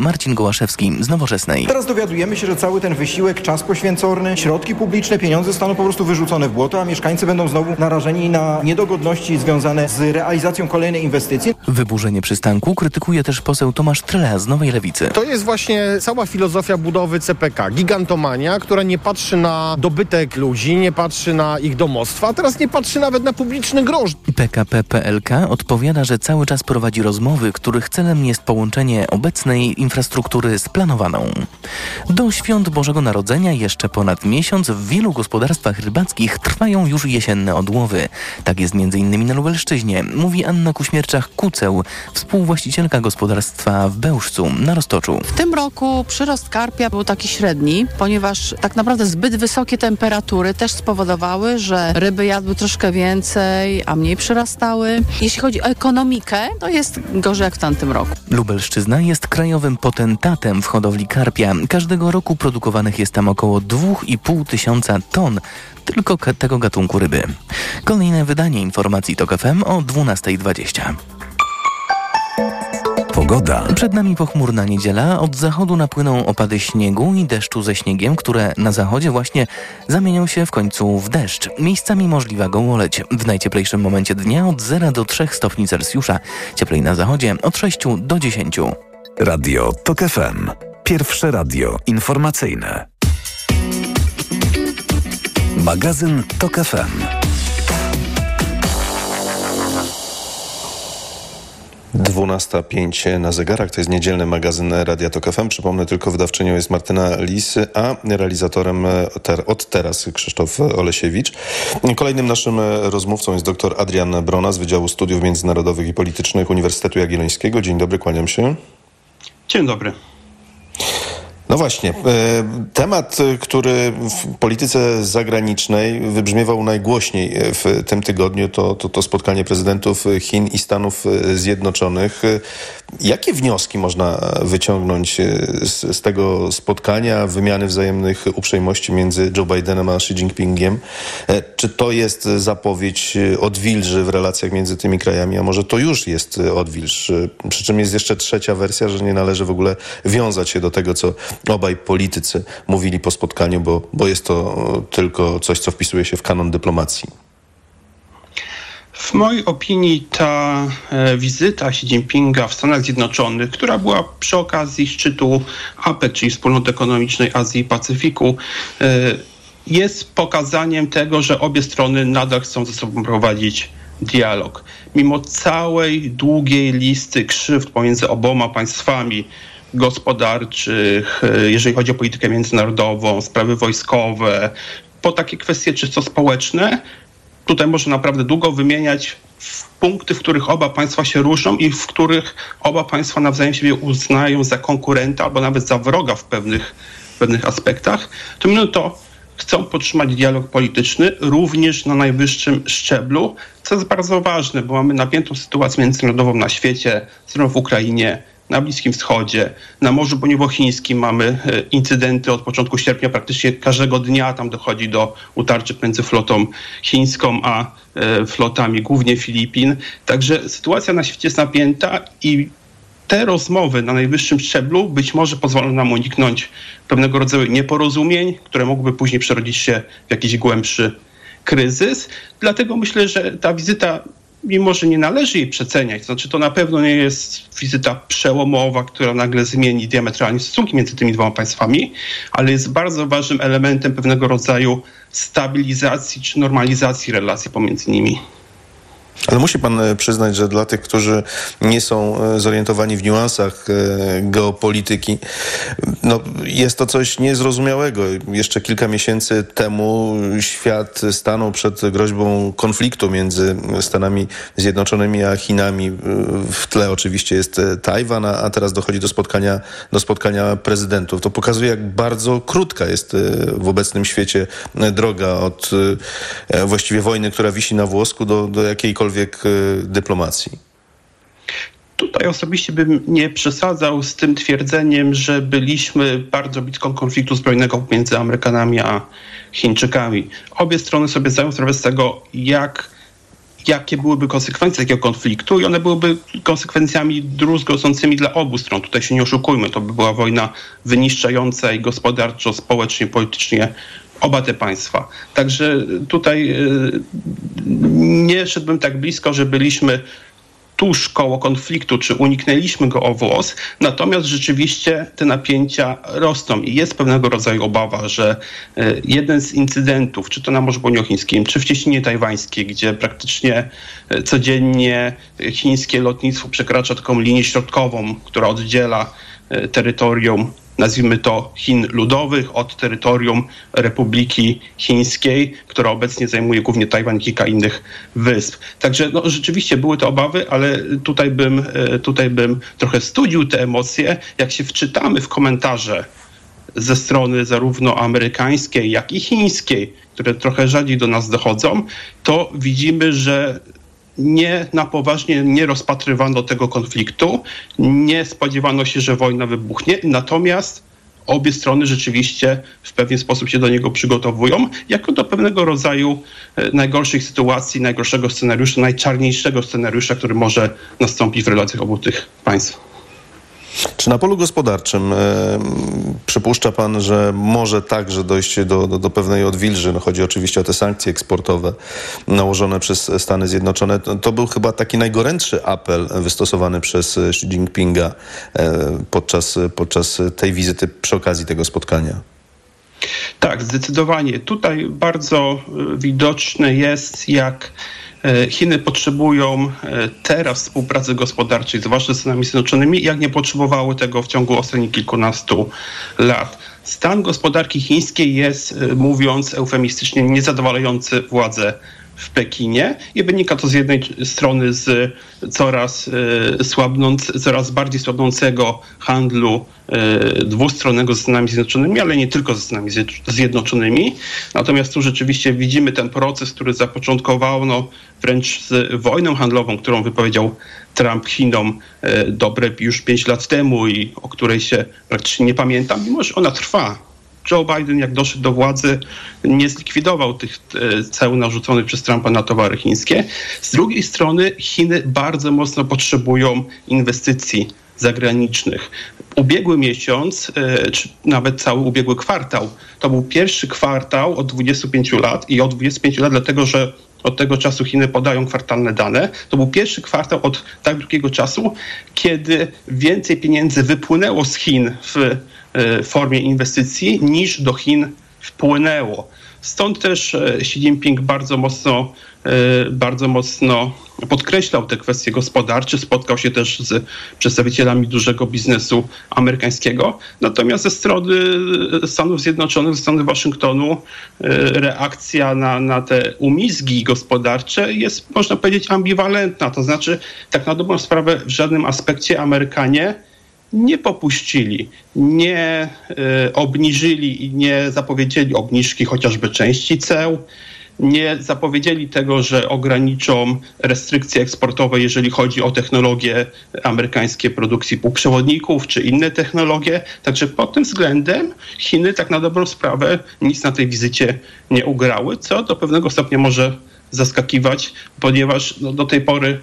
Marcin Gołaszewski z Nowoczesnej. Teraz dowiadujemy się, że cały ten wysiłek, czas poświęcony, środki publiczne, pieniądze zostaną po prostu wyrzucone w błoto, a mieszkańcy będą znowu narażeni na niedogodności związane z realizacją kolejnej inwestycji. Wyburzenie przystanku krytykuje też poseł Tomasz Trela z Nowej Lewicy. To jest właśnie cała filozofia budowy CPK. Gigantomania, która nie patrzy na dobytek ludzi, nie patrzy na ich domostwa, a teraz nie patrzy nawet na publiczny grosz. PKP PLK odpowiada, że cały czas prowadzi rozmowy, których celem jest połączenie obecnej infrastruktury z planowaną. Do świąt Bożego Narodzenia jeszcze ponad miesiąc w wielu gospodarstwach rybackich trwają już jesienne odłowy. Tak jest m.in. na Lubelszczyźnie, mówi Anna Kuśmierczak-Kuceł, współwłaścicielka gospodarstwa w Bełżcu na Roztoczu. W tym roku przyrost karpia był taki średni, ponieważ tak naprawdę zbyt wysokie temperatury też spowodowały, że ryby jadły troszkę więcej, a mniej przyrastały. Jeśli chodzi o ekonomikę, to jest gorzej jak w tamtym roku. Lubelszczyzna jest krajowym potentatem w hodowli karpia. Każdego roku produkowanych jest tam około 2,5 tysiąca ton tylko tego gatunku ryby. Kolejne wydanie informacji TOK FM o 12.20. Pogoda. Przed nami pochmurna niedziela. Od zachodu napłyną opady śniegu i deszczu ze śniegiem, które na zachodzie właśnie zamienią się w końcu w deszcz. Miejscami możliwa gołoleć. W najcieplejszym momencie dnia od 0 do 3 stopni Celsjusza. Cieplej na zachodzie od 6 do 10. Radio TOK FM. Pierwsze radio informacyjne. Magazyn TOK FM. 12.05 na zegarach. To jest niedzielny magazyn Radia Tok FM. Przypomnę tylko, wydawczynią jest Martyna Lis, a realizatorem ter od teraz Krzysztof Olesiewicz. Kolejnym naszym rozmówcą jest dr Adrian Brona z Wydziału Studiów Międzynarodowych i Politycznych Uniwersytetu Jagiellońskiego. Dzień dobry, kłaniam się. Dzień dobry. No właśnie, e, temat, który w polityce zagranicznej wybrzmiewał najgłośniej w tym tygodniu, to, to, to spotkanie prezydentów Chin i Stanów Zjednoczonych. Jakie wnioski można wyciągnąć z, z, tego spotkania, wymiany wzajemnych uprzejmości między Joe Bidenem a Xi Jinpingiem? E, czy to jest zapowiedź odwilży w relacjach między tymi krajami, a może to już jest odwilż? Przy czym jest jeszcze trzecia wersja, że nie należy w ogóle wiązać się do tego, co obaj politycy mówili po spotkaniu, bo, bo jest to tylko coś, co wpisuje się w kanon dyplomacji. W mojej opinii ta e, wizyta Xi Jinpinga w Stanach Zjednoczonych, która była przy okazji szczytu APEC, czyli Wspólnoty Ekonomicznej Azji i Pacyfiku, e, jest pokazaniem tego, że obie strony nadal chcą ze sobą prowadzić dialog. Mimo całej długiej listy krzywd pomiędzy oboma państwami, gospodarczych, e, jeżeli chodzi o politykę międzynarodową, sprawy wojskowe, po takie kwestie czysto społeczne, tutaj można naprawdę długo wymieniać punkty, w których oba państwa się różnią i w których oba państwa nawzajem siebie uznają za konkurenta albo nawet za wroga w pewnych, pewnych aspektach, to mimo to chcą podtrzymać dialog polityczny również na najwyższym szczeblu, co jest bardzo ważne, bo mamy napiętą sytuację międzynarodową na świecie, zarówno w Ukrainie, na Bliskim Wschodzie, na Morzu Poniewochińskim mamy e, incydenty od początku sierpnia, praktycznie każdego dnia tam dochodzi do utarczy między flotą chińską a e, flotami głównie Filipin. Także sytuacja na świecie jest napięta i te rozmowy na najwyższym szczeblu być może pozwolą nam uniknąć pewnego rodzaju nieporozumień, które mogłyby później przerodzić się w jakiś głębszy kryzys. Dlatego myślę, że ta wizyta mimo że nie należy jej przeceniać, znaczy to na pewno nie jest wizyta przełomowa, która nagle zmieni diametralnie stosunki między tymi dwoma państwami, ale jest bardzo ważnym elementem pewnego rodzaju stabilizacji czy normalizacji relacji pomiędzy nimi. Ale musi pan e, przyznać, że dla tych, którzy nie są e, zorientowani w niuansach e, geopolityki, no, jest to coś niezrozumiałego. Jeszcze kilka miesięcy temu świat stanął przed groźbą konfliktu między Stanami Zjednoczonymi a Chinami. W tle oczywiście jest Tajwan, a teraz dochodzi do spotkania, do spotkania prezydentów. To pokazuje, jak bardzo krótka jest w obecnym świecie droga od właściwie wojny, która wisi na włosku, do, do jakiejkolwiek jakiejkolwiek y, dyplomacji? Tutaj osobiście bym nie przesadzał z tym twierdzeniem, że byliśmy bardzo blisko konfliktu zbrojnego między Amerykanami a Chińczykami. Obie strony sobie zdają sprawę z tego, jak jakie byłyby konsekwencje takiego konfliktu i one byłyby konsekwencjami druzgocącymi dla obu stron. Tutaj się nie oszukujmy, to by była wojna wyniszczająca i gospodarczo, społecznie, politycznie oba te państwa. Także tutaj y, nie szedłbym tak blisko, że byliśmy tuż koło konfliktu, czy uniknęliśmy go o włos, natomiast rzeczywiście te napięcia rosną i jest pewnego rodzaju obawa, że y, jeden z incydentów, czy to na Morzu Południowochińskim, czy w cieśninie tajwańskiej, gdzie praktycznie codziennie chińskie lotnictwo przekracza taką linię środkową, która oddziela terytorium nazwijmy to Chin Ludowych od terytorium Republiki Chińskiej, która obecnie zajmuje głównie Tajwan i kilka innych wysp. Także no, rzeczywiście były to obawy, ale tutaj bym, e, tutaj bym trochę studził te emocje. Jak się wczytamy w komentarze ze strony zarówno amerykańskiej, jak i chińskiej, które trochę rzadziej do nas dochodzą, to widzimy, że nie na poważnie nie rozpatrywano tego konfliktu, nie spodziewano się, że wojna wybuchnie, natomiast obie strony rzeczywiście w pewien sposób się do niego przygotowują, jako do pewnego rodzaju e, najgorszych sytuacji, najgorszego scenariusza, najczarniejszego scenariusza, który może nastąpić w relacjach obu tych państw. Czy na polu gospodarczym e, przypuszcza pan, że może także dojść do, do, do, pewnej odwilży? No chodzi oczywiście o te sankcje eksportowe nałożone przez Stany Zjednoczone. To, to był chyba taki najgorętszy apel wystosowany przez Xi Jinpinga e, podczas, podczas tej wizyty przy okazji tego spotkania. Tak, zdecydowanie. Tutaj bardzo e, widoczne jest, jak Chiny potrzebują e, teraz współpracy gospodarczej, zwłaszcza z Stanami Zjednoczonymi, jak nie potrzebowały tego w ciągu ostatnich kilkunastu lat. Stan gospodarki chińskiej jest, e, mówiąc eufemistycznie, niezadowalający władze w Pekinie i wynika to z jednej strony z coraz słabnąc, coraz bardziej słabnącego handlu dwustronnego ze Stanami Zjednoczonymi, ale nie tylko ze Stanami Zjednoczonymi. Natomiast tu rzeczywiście widzimy ten proces, który zapoczątkowano wręcz z wojną handlową, którą wypowiedział Trump Chinom dobre już pięć lat temu i o której się praktycznie nie pamiętam, mimo że ona trwa. Joe Biden, jak doszedł do władzy, nie zlikwidował tych ceł narzuconych przez Trumpa na towary chińskie. Z drugiej strony Chiny bardzo mocno potrzebują inwestycji zagranicznych. Ubiegły miesiąc, czy nawet cały ubiegły kwartał, to był pierwszy kwartał od 25 lat i od 25 lat dlatego, że od tego czasu Chiny podają kwartalne dane. To był pierwszy kwartał od tak długiego czasu, kiedy więcej pieniędzy wypłynęło z Chin w e, formie inwestycji niż do Chin wpłynęło. Stąd też e, Xi Jinping bardzo mocno, e, bardzo mocno podkreślał te kwestie gospodarcze, spotkał się też z przedstawicielami dużego biznesu amerykańskiego. Natomiast ze strony Stanów Zjednoczonych, ze strony Waszyngtonu e, reakcja na, na te umizgi gospodarcze jest, można powiedzieć, ambiwalentna. To znaczy, tak na dobrą sprawę, w żadnym aspekcie Amerykanie nie popuścili, nie y, obniżyli i nie zapowiedzieli obniżki chociażby części ceł, nie zapowiedzieli tego, że ograniczą restrykcje eksportowe, jeżeli chodzi o technologie amerykańskie produkcji półprzewodników czy inne technologie. Także pod tym względem Chiny tak na dobrą sprawę nic na tej wizycie nie ugrały, co do pewnego stopnia może zaskakiwać, ponieważ no, do tej pory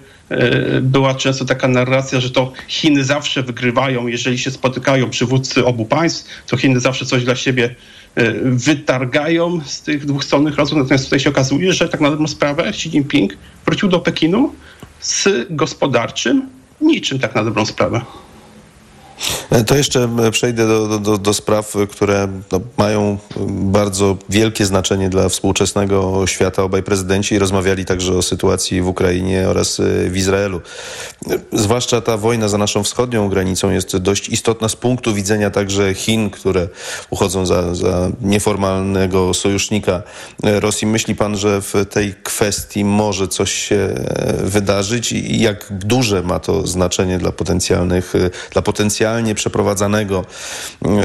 była często taka narracja, że to Chiny zawsze wygrywają, jeżeli się spotykają przywódcy obu państw, to Chiny zawsze coś dla siebie e, wytargają z tych dwustronnych rozmów. Natomiast tutaj się okazuje, że tak na dobrą sprawę Xi Jinping wrócił do Pekinu z gospodarczym niczym tak na dobrą sprawę. To jeszcze przejdę do, do, do spraw, które no, mają bardzo wielkie znaczenie dla współczesnego świata. Obaj prezydenci rozmawiali także o sytuacji w Ukrainie oraz w Izraelu. Zwłaszcza ta wojna za naszą wschodnią granicą jest dość istotna z punktu widzenia także Chin, które uchodzą za, za nieformalnego sojusznika Rosji. Myśli pan, że w tej kwestii może coś się wydarzyć i jak duże ma to znaczenie dla potencjalnych, dla potencjalnych oficjalnie przeprowadzanego,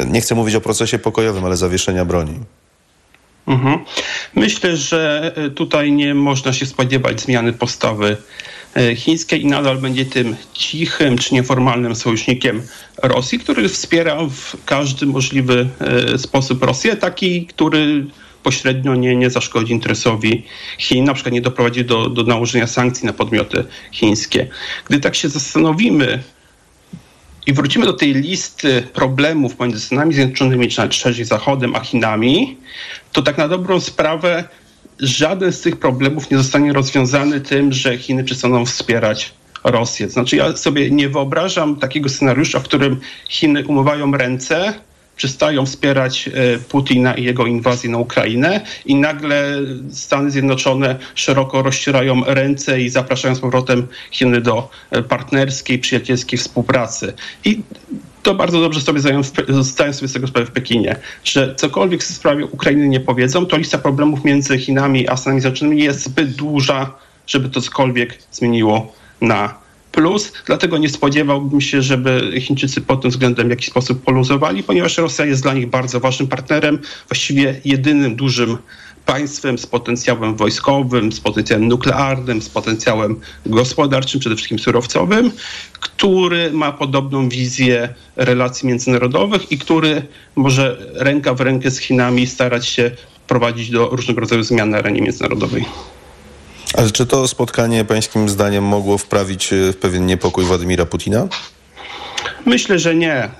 nie chcę mówić o procesie pokojowym, ale zawieszenia broni? Mhm. Myślę, że e, tutaj nie można się spodziewać zmiany postawy e, chińskiej i nadal będzie tym cichym czy nieformalnym sojusznikiem Rosji, który wspiera w każdy możliwy e, sposób Rosję, taki, który pośrednio nie, nie zaszkodzi interesowi Chin, na przykład nie doprowadzi do, do nałożenia sankcji na podmioty chińskie. Gdy tak się zastanowimy, i wrócimy do tej listy problemów pomiędzy Stanami Zjednoczonymi, czy szerzej Zachodem, a Chinami, to tak na dobrą sprawę żaden z tych problemów nie zostanie rozwiązany tym, że Chiny przestaną wspierać Rosję. Znaczy ja sobie nie wyobrażam takiego scenariusza, w którym Chiny umywają ręce, przestają wspierać e, Putina i jego inwazję na Ukrainę i nagle Stany Zjednoczone szeroko rozcierają ręce i zapraszają z powrotem Chiny do e, partnerskiej, przyjacielskiej współpracy. I to bardzo dobrze sobie zdają, zdają sobie z tego sprawę w Pekinie, że cokolwiek w sprawie Ukrainy nie powiedzą, to lista problemów między Chinami a Stanami Zjednoczonymi jest zbyt duża, żeby to cokolwiek zmieniło na plus. Dlatego nie spodziewałbym się, żeby Chińczycy pod tym względem w jakiś sposób poluzowali, ponieważ Rosja jest dla nich bardzo ważnym partnerem, właściwie jedynym dużym państwem z potencjałem wojskowym, z potencjałem nuklearnym, z potencjałem gospodarczym, przede wszystkim surowcowym, który ma podobną wizję relacji międzynarodowych i który może ręka w rękę z Chinami starać się prowadzić do różnego rodzaju zmian na arenie międzynarodowej. Ale czy to spotkanie pańskim zdaniem mogło wprawić e, w pewien niepokój Władimira Putina? Myślę, że nie. E,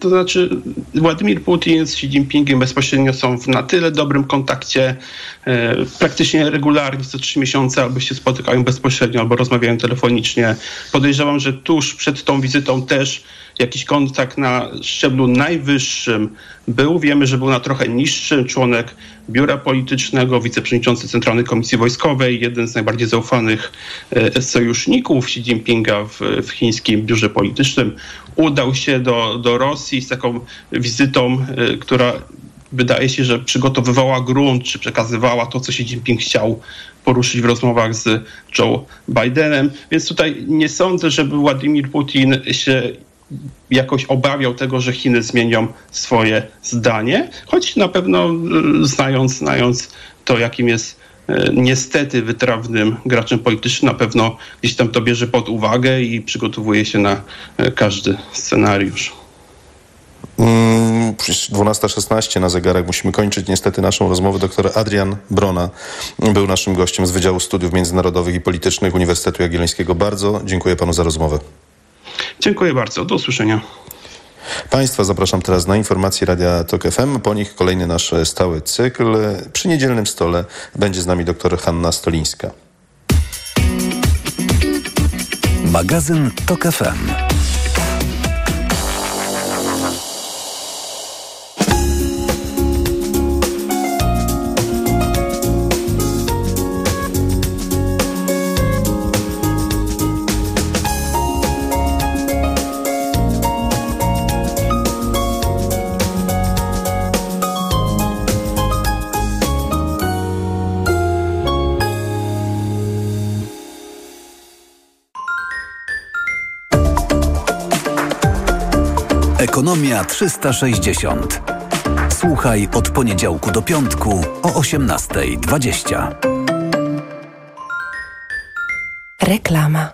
to znaczy, Władimir Putin z Xi Jinpingiem bezpośrednio są w na tyle dobrym kontakcie, e, praktycznie regularnie co trzy miesiące albo się spotykają bezpośrednio, albo rozmawiają telefonicznie. Podejrzewam, że tuż przed tą wizytą też jakiś kontakt na szczeblu najwyższym był. Wiemy, że był na trochę niższym członek biura politycznego, wiceprzewodniczący Centralnej Komisji Wojskowej, jeden z najbardziej zaufanych e, sojuszników Xi Jinpinga w, w chińskim biurze politycznym. Udał się do, do Rosji z taką wizytą, e, która wydaje się, że przygotowywała grunt, czy przekazywała to, co Xi Jinping chciał poruszyć w rozmowach z Joe Bidenem. Więc tutaj nie sądzę, żeby Władimir Putin się jakoś obawiał tego, że Chiny zmienią swoje zdanie, choć na pewno y, znając, znając to, jakim jest y, niestety wytrawnym graczem politycznym, na pewno gdzieś tam to bierze pod uwagę i przygotowuje się na y, każdy scenariusz. 12.16 mm, na zegarach. Musimy kończyć niestety naszą rozmowę. Doktor Adrian Brona był naszym gościem z Wydziału Studiów Międzynarodowych i Politycznych Uniwersytetu Jagiellońskiego. Bardzo dziękuję panu za rozmowę. Dziękuję bardzo. Do usłyszenia. Państwa zapraszam teraz na informacje Radia TOK FM. Po nich kolejny nasz stały cykl. Przy niedzielnym stole będzie z nami dr Hanna Stolińska. Magazyn TOK FM. Ekonomia 360. Słuchaj od poniedziałku do piątku o 18.20. Reklama.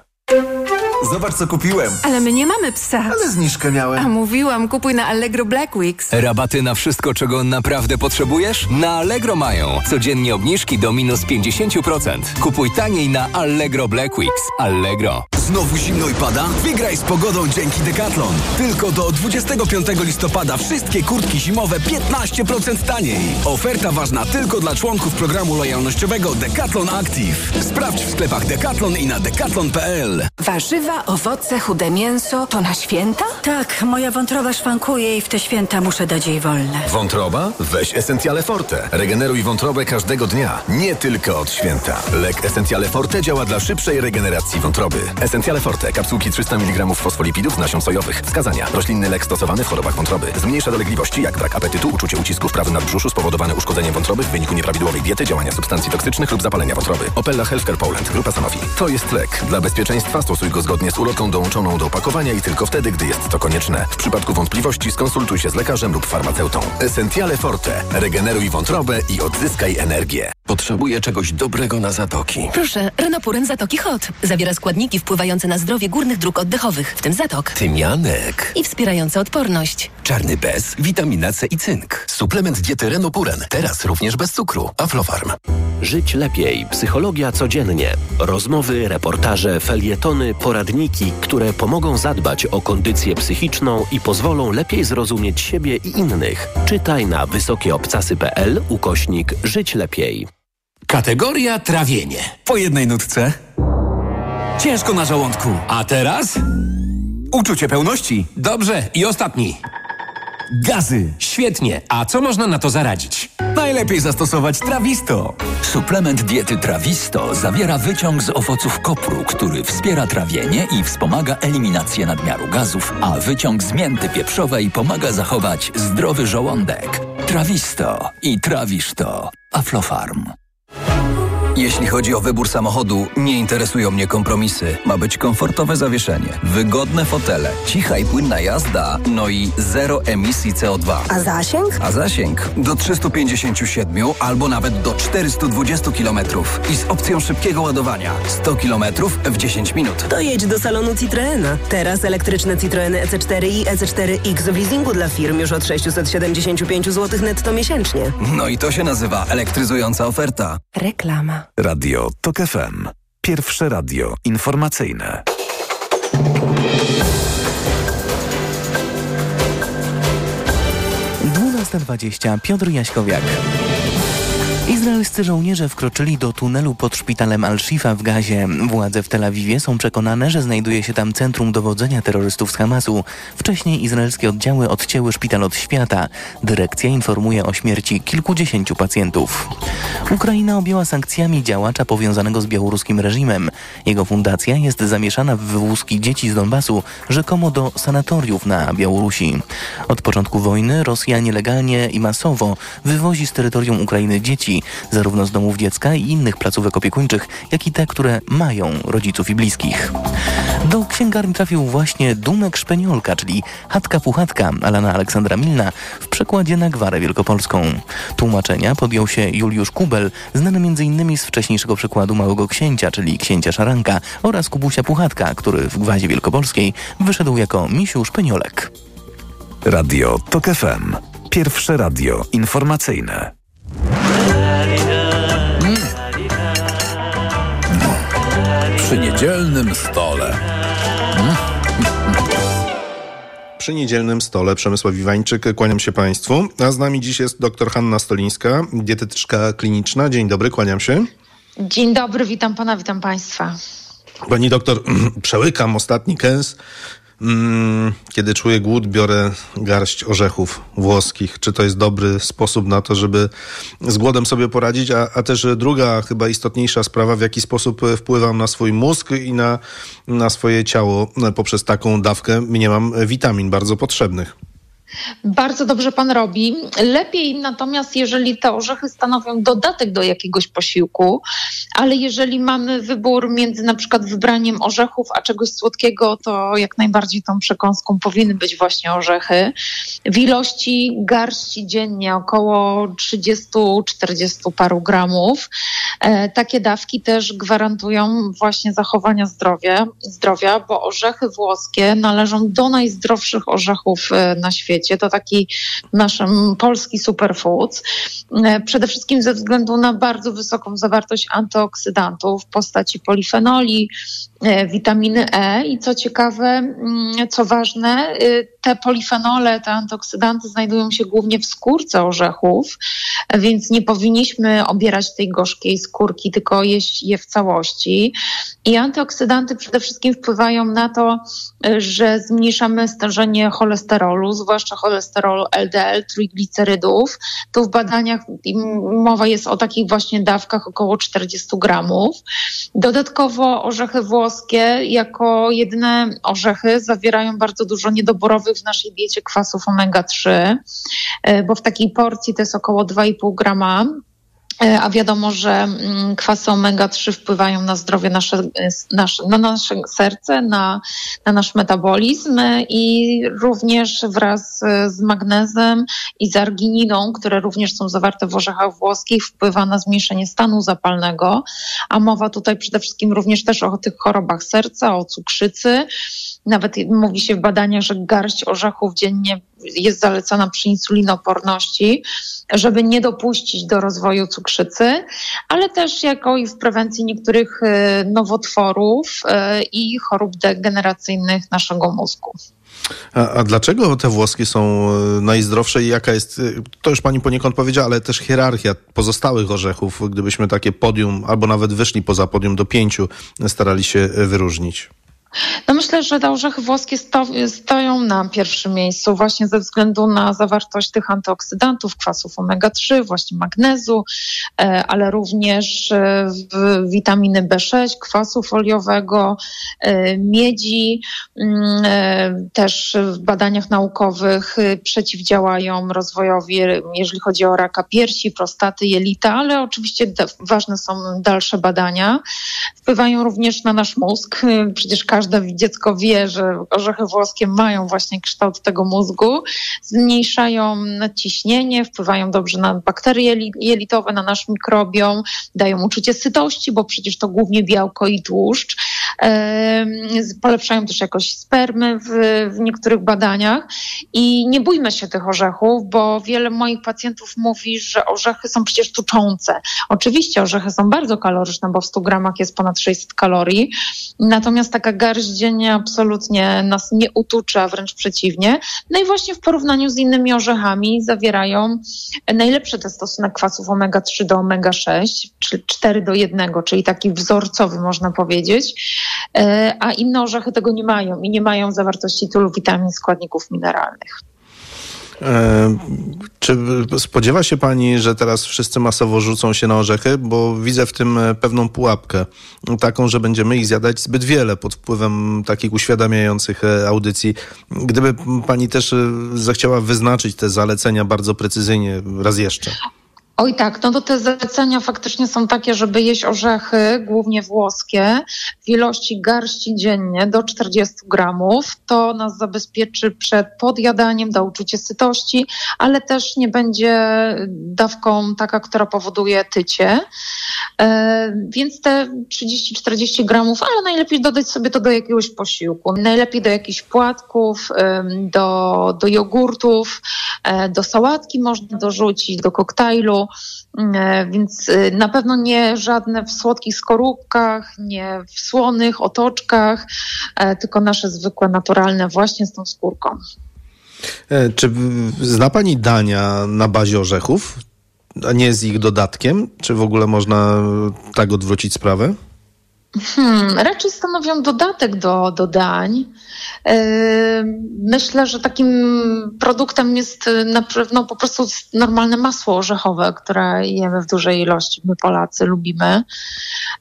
Zobacz, co kupiłem. Ale my nie mamy psa. Ale zniżkę miałem. A mówiłam, kupuj na Allegro Black Weeks. Rabaty na wszystko, czego naprawdę potrzebujesz? Na Allegro mają. Codziennie obniżki do minus 50%. Kupuj taniej na Allegro Black Weeks. Allegro. Znowu zimno i pada? Wygraj z pogodą dzięki Decathlon. Tylko do 25 listopada wszystkie kurtki zimowe 15% taniej. Oferta ważna tylko dla członków programu lojalnościowego Decathlon Active. Sprawdź w sklepach Decathlon i na decathlon.pl. Warzywa, owoce, chude mięso to na święta? Tak, moja wątroba szwankuje i w te święta muszę dać jej wolne. Wątroba? Weź Essentiale Forte. Regeneruj wątrobę każdego dnia, nie tylko od święta. Lek Essentiale Forte działa dla szybszej regeneracji wątroby. Essentiale Forte. Kapsułki 300 mg fosfolipidów z nasion sojowych. Wskazania. Roślinny lek stosowany w chorobach wątroby. Zmniejsza dolegliwości jak brak apetytu, uczucie ucisku w prawym nadbrzuszu spowodowane uszkodzeniem wątroby w wyniku nieprawidłowej diety, działania substancji toksycznych lub zapalenia wątroby. Opella Healthcare Poland. Grupa Sanofi. To jest lek. Dla bezpieczeństwa stosuj go zgodnie z ulotką dołączoną do opakowania i tylko wtedy, gdy jest to konieczne. W przypadku wątpliwości skonsultuj się z lekarzem lub farmaceutą. Essentiale Forte. Regeneruj wątrobę i odzyskaj energię. Potrzebuję czegoś dobrego na zatoki. Proszę, Renopuren Zatoki Hot. Zawiera składniki wpływające na zdrowie górnych dróg oddechowych, w tym zatok. Tymianek. I wspierające odporność. Czarny bez, witamina C i cynk. Suplement diety Renopuren. Teraz również bez cukru. Aflofarm. Żyć lepiej. Psychologia codziennie. Rozmowy, reportaże, felietony, poradniki, które pomogą zadbać o kondycję psychiczną i pozwolą lepiej zrozumieć siebie i innych. Czytaj na wysokieobcasy.pl ukośnik Żyć lepiej. Kategoria trawienie. Po jednej nutce. Ciężko na żołądku. A teraz? Uczucie pełności. Dobrze. I ostatni. Gazy. Świetnie. A co można na to zaradzić? Najlepiej zastosować Trawisto. Suplement diety Trawisto zawiera wyciąg z owoców kopru, który wspiera trawienie i wspomaga eliminację nadmiaru gazów, a wyciąg z mięty pieprzowej pomaga zachować zdrowy żołądek. Trawisto i trawisz to. Aflofarm. Jeśli chodzi o wybór samochodu, nie interesują mnie kompromisy. Ma być komfortowe zawieszenie, wygodne fotele, cicha i płynna jazda, no i zero emisji CO2. A zasięg? A zasięg do 357 albo nawet do 420 km i z opcją szybkiego ładowania 100 km w 10 minut. To jedź do salonu Citroena. Teraz elektryczne Citroeny EC4 i EC4X w leasingu dla firm już od 675 zł netto miesięcznie. No i to się nazywa elektryzująca oferta. Reklama. Radio TOK FM. Pierwsze radio informacyjne. dwadzieścia Piotr Jaśkowiak. Izraelscy żołnierze wkroczyli do tunelu pod szpitalem Al-Shifa w Gazie. Władze w Tel Awiwie są przekonane, że znajduje się tam centrum dowodzenia terrorystów z Hamasu. Wcześniej izraelskie oddziały odcięły szpital od świata. Dyrekcja informuje o śmierci kilkudziesięciu pacjentów. Ukraina objęła sankcjami działacza powiązanego z białoruskim reżimem. Jego fundacja jest zamieszana w wywózki dzieci z Donbasu, rzekomo do sanatoriów na Białorusi. Od początku wojny Rosja nielegalnie i masowo wywozi z terytorium Ukrainy dzieci, zarówno z domów dziecka i innych placówek opiekuńczych, jak i te, które mają rodziców i bliskich. Do księgarni trafił właśnie Dumek Szpeniolka, czyli Chatka Puchatka Alana Aleksandra Milna w przekładzie na gwarę wielkopolską. Tłumaczenia podjął się Juliusz Kubel, znany m.in. z wcześniejszego przykładu Małego Księcia, czyli Księcia Szaranka oraz Kubusia Puchatka, który w gwazie wielkopolskiej wyszedł jako Misiu Szpeniolek. Radio TOK FM. Pierwsze radio informacyjne. Niedzielnym stole. Przy niedzielnym stole Przemysław Iwańczyk, kłaniam się Państwu. A z nami dziś jest dr Hanna Stolińska, dietetyczka kliniczna. Dzień dobry, kłaniam się. Dzień dobry, witam Pana, witam Państwa. Pani doktor, przełykam ostatni kęs. Mm, kiedy czuję głód, biorę garść orzechów włoskich. Czy to jest dobry sposób na to, żeby z głodem sobie poradzić? A, a też druga, chyba istotniejsza sprawa, w jaki sposób wpływam na swój mózg i na, na swoje ciało poprzez taką dawkę mniemam witamin bardzo potrzebnych. Bardzo dobrze pan robi. Lepiej natomiast, jeżeli te orzechy stanowią dodatek do jakiegoś posiłku, ale jeżeli mamy wybór między na przykład wybraniem orzechów a czegoś słodkiego, to jak najbardziej tą przekąską powinny być właśnie orzechy. W ilości garści dziennie około 30-40 paru gramów. E, takie dawki też gwarantują właśnie zachowania zdrowia, zdrowia, bo orzechy włoskie należą do najzdrowszych orzechów e, na świecie świecie. To taki nasz polski superfood. E, przede wszystkim ze względu na bardzo wysoką zawartość antyoksydantów w postaci polifenoli, witaminy E i co ciekawe, mm, co ważne, e, te polifenole, te antyoksydanty znajdują się głównie w skórce orzechów, więc nie powinniśmy obierać tej gorzkiej skórki, tylko jeść je w całości. I antyoksydanty przede wszystkim wpływają na to, że zmniejszamy stężenie cholesterolu, zwłaszcza cholesterolu LDL, trójglicerydów. Tu w badaniach mowa jest o takich właśnie dawkach około 40 gramów. Dodatkowo orzechy włoskie jako jedyne orzechy zawierają bardzo dużo niedoborowych w naszej diecie kwasów omega-3, e, bo w takiej porcji to jest około 2,5 grama a wiadomo, że mm, kwasy omega-3 wpływają na zdrowie nasze, nasze, na nasze serce, na, na nasz metabolizm i również wraz z magnezem i z argininą, które również są zawarte w orzechach włoskich, wpływa na zmniejszenie stanu zapalnego, a mowa tutaj przede wszystkim również też o tych chorobach serca, o cukrzycy. Nawet mówi się w badaniach, że garść orzechów dziennie jest zalecana przy insulinoporności, żeby nie dopuścić do rozwoju cukrzycy, ale też jako i w prewencji niektórych e, nowotworów e, i chorób degeneracyjnych naszego mózgu. A, a, dlaczego te włoskie są e, najzdrowsze i jaka jest, to już pani poniekąd powiedziała, ale też hierarchia pozostałych orzechów, gdybyśmy takie podium, albo nawet wyszli poza podium do pięciu, starali się wyróżnić? No myślę, że orzechy włoskie sto, stoją na pierwszym miejscu właśnie ze względu na zawartość tych antyoksydantów, kwasów omega-3, właśnie magnezu, e, ale również e, witaminy B6, kwasu foliowego, e, miedzi. Mm, też w badaniach naukowych przeciwdziałają rozwojowi, jeżeli chodzi o raka piersi, prostaty, jelita, ale oczywiście ważne są dalsze badania. Wpływają również na nasz mózg. Przecież każdy każde dziecko wie, że orzechy włoskie mają właśnie kształt tego mózgu, zmniejszają ciśnienie, wpływają dobrze na bakterie jelitowe, na nasz mikrobiom, dają uczucie sytości, bo przecież to głównie białko i tłuszcz. Polepszają też jakość spermy w, w niektórych badaniach i nie bójmy się tych orzechów, bo wiele moich pacjentów mówi, że orzechy są przecież tuczące. Oczywiście orzechy są bardzo kaloryczne, bo w 100 gramach jest ponad 600 kalorii, natomiast taka dziennie absolutnie nas nie utucza, wręcz przeciwnie. No i właśnie w porównaniu z innymi orzechami zawierają najlepszy ten stosunek kwasów omega-3 do omega-6, czyli 4 do 1, czyli taki wzorcowy można powiedzieć, e, a inne orzechy tego nie mają i nie mają zawartości tylu witamin, składników mineralnych. E, czy spodziewa się Pani, że teraz wszyscy masowo rzucą się na orzechy? Bo widzę w tym e, pewną pułapkę. Taką, że będziemy ich zjadać zbyt wiele pod wpływem takich uświadamiających e, audycji. Gdyby Pani też zechciała wyznaczyć te zalecenia bardzo precyzyjnie raz jeszcze. Oj tak, no to te zalecenia faktycznie są takie, żeby jeść orzechy, głównie włoskie, w ilości garści dziennie do 40 gramów. To nas zabezpieczy przed podjadaniem, da uczucie sytości, ale też nie będzie dawką taka, która powoduje tycie. E, więc te 30-40 gramów, ale najlepiej dodać sobie to do jakiegoś posiłku. Najlepiej do jakichś płatków, do, do jogurtów, e, do sałatki można dorzucić, do koktajlu. E, więc e, na pewno nie żadne w słodkich skorupkach, nie w słonych otoczkach, e, tylko nasze zwykłe, naturalne właśnie z tą skórką. Czy zna Pani dania na bazie orzechów, a nie z ich dodatkiem? Czy w ogóle można tak odwrócić sprawę? Hmm, raczej stanowią dodatek do, do dań. Myślę, że takim produktem jest na pewno po prostu normalne masło orzechowe, które jemy w dużej ilości. My Polacy lubimy.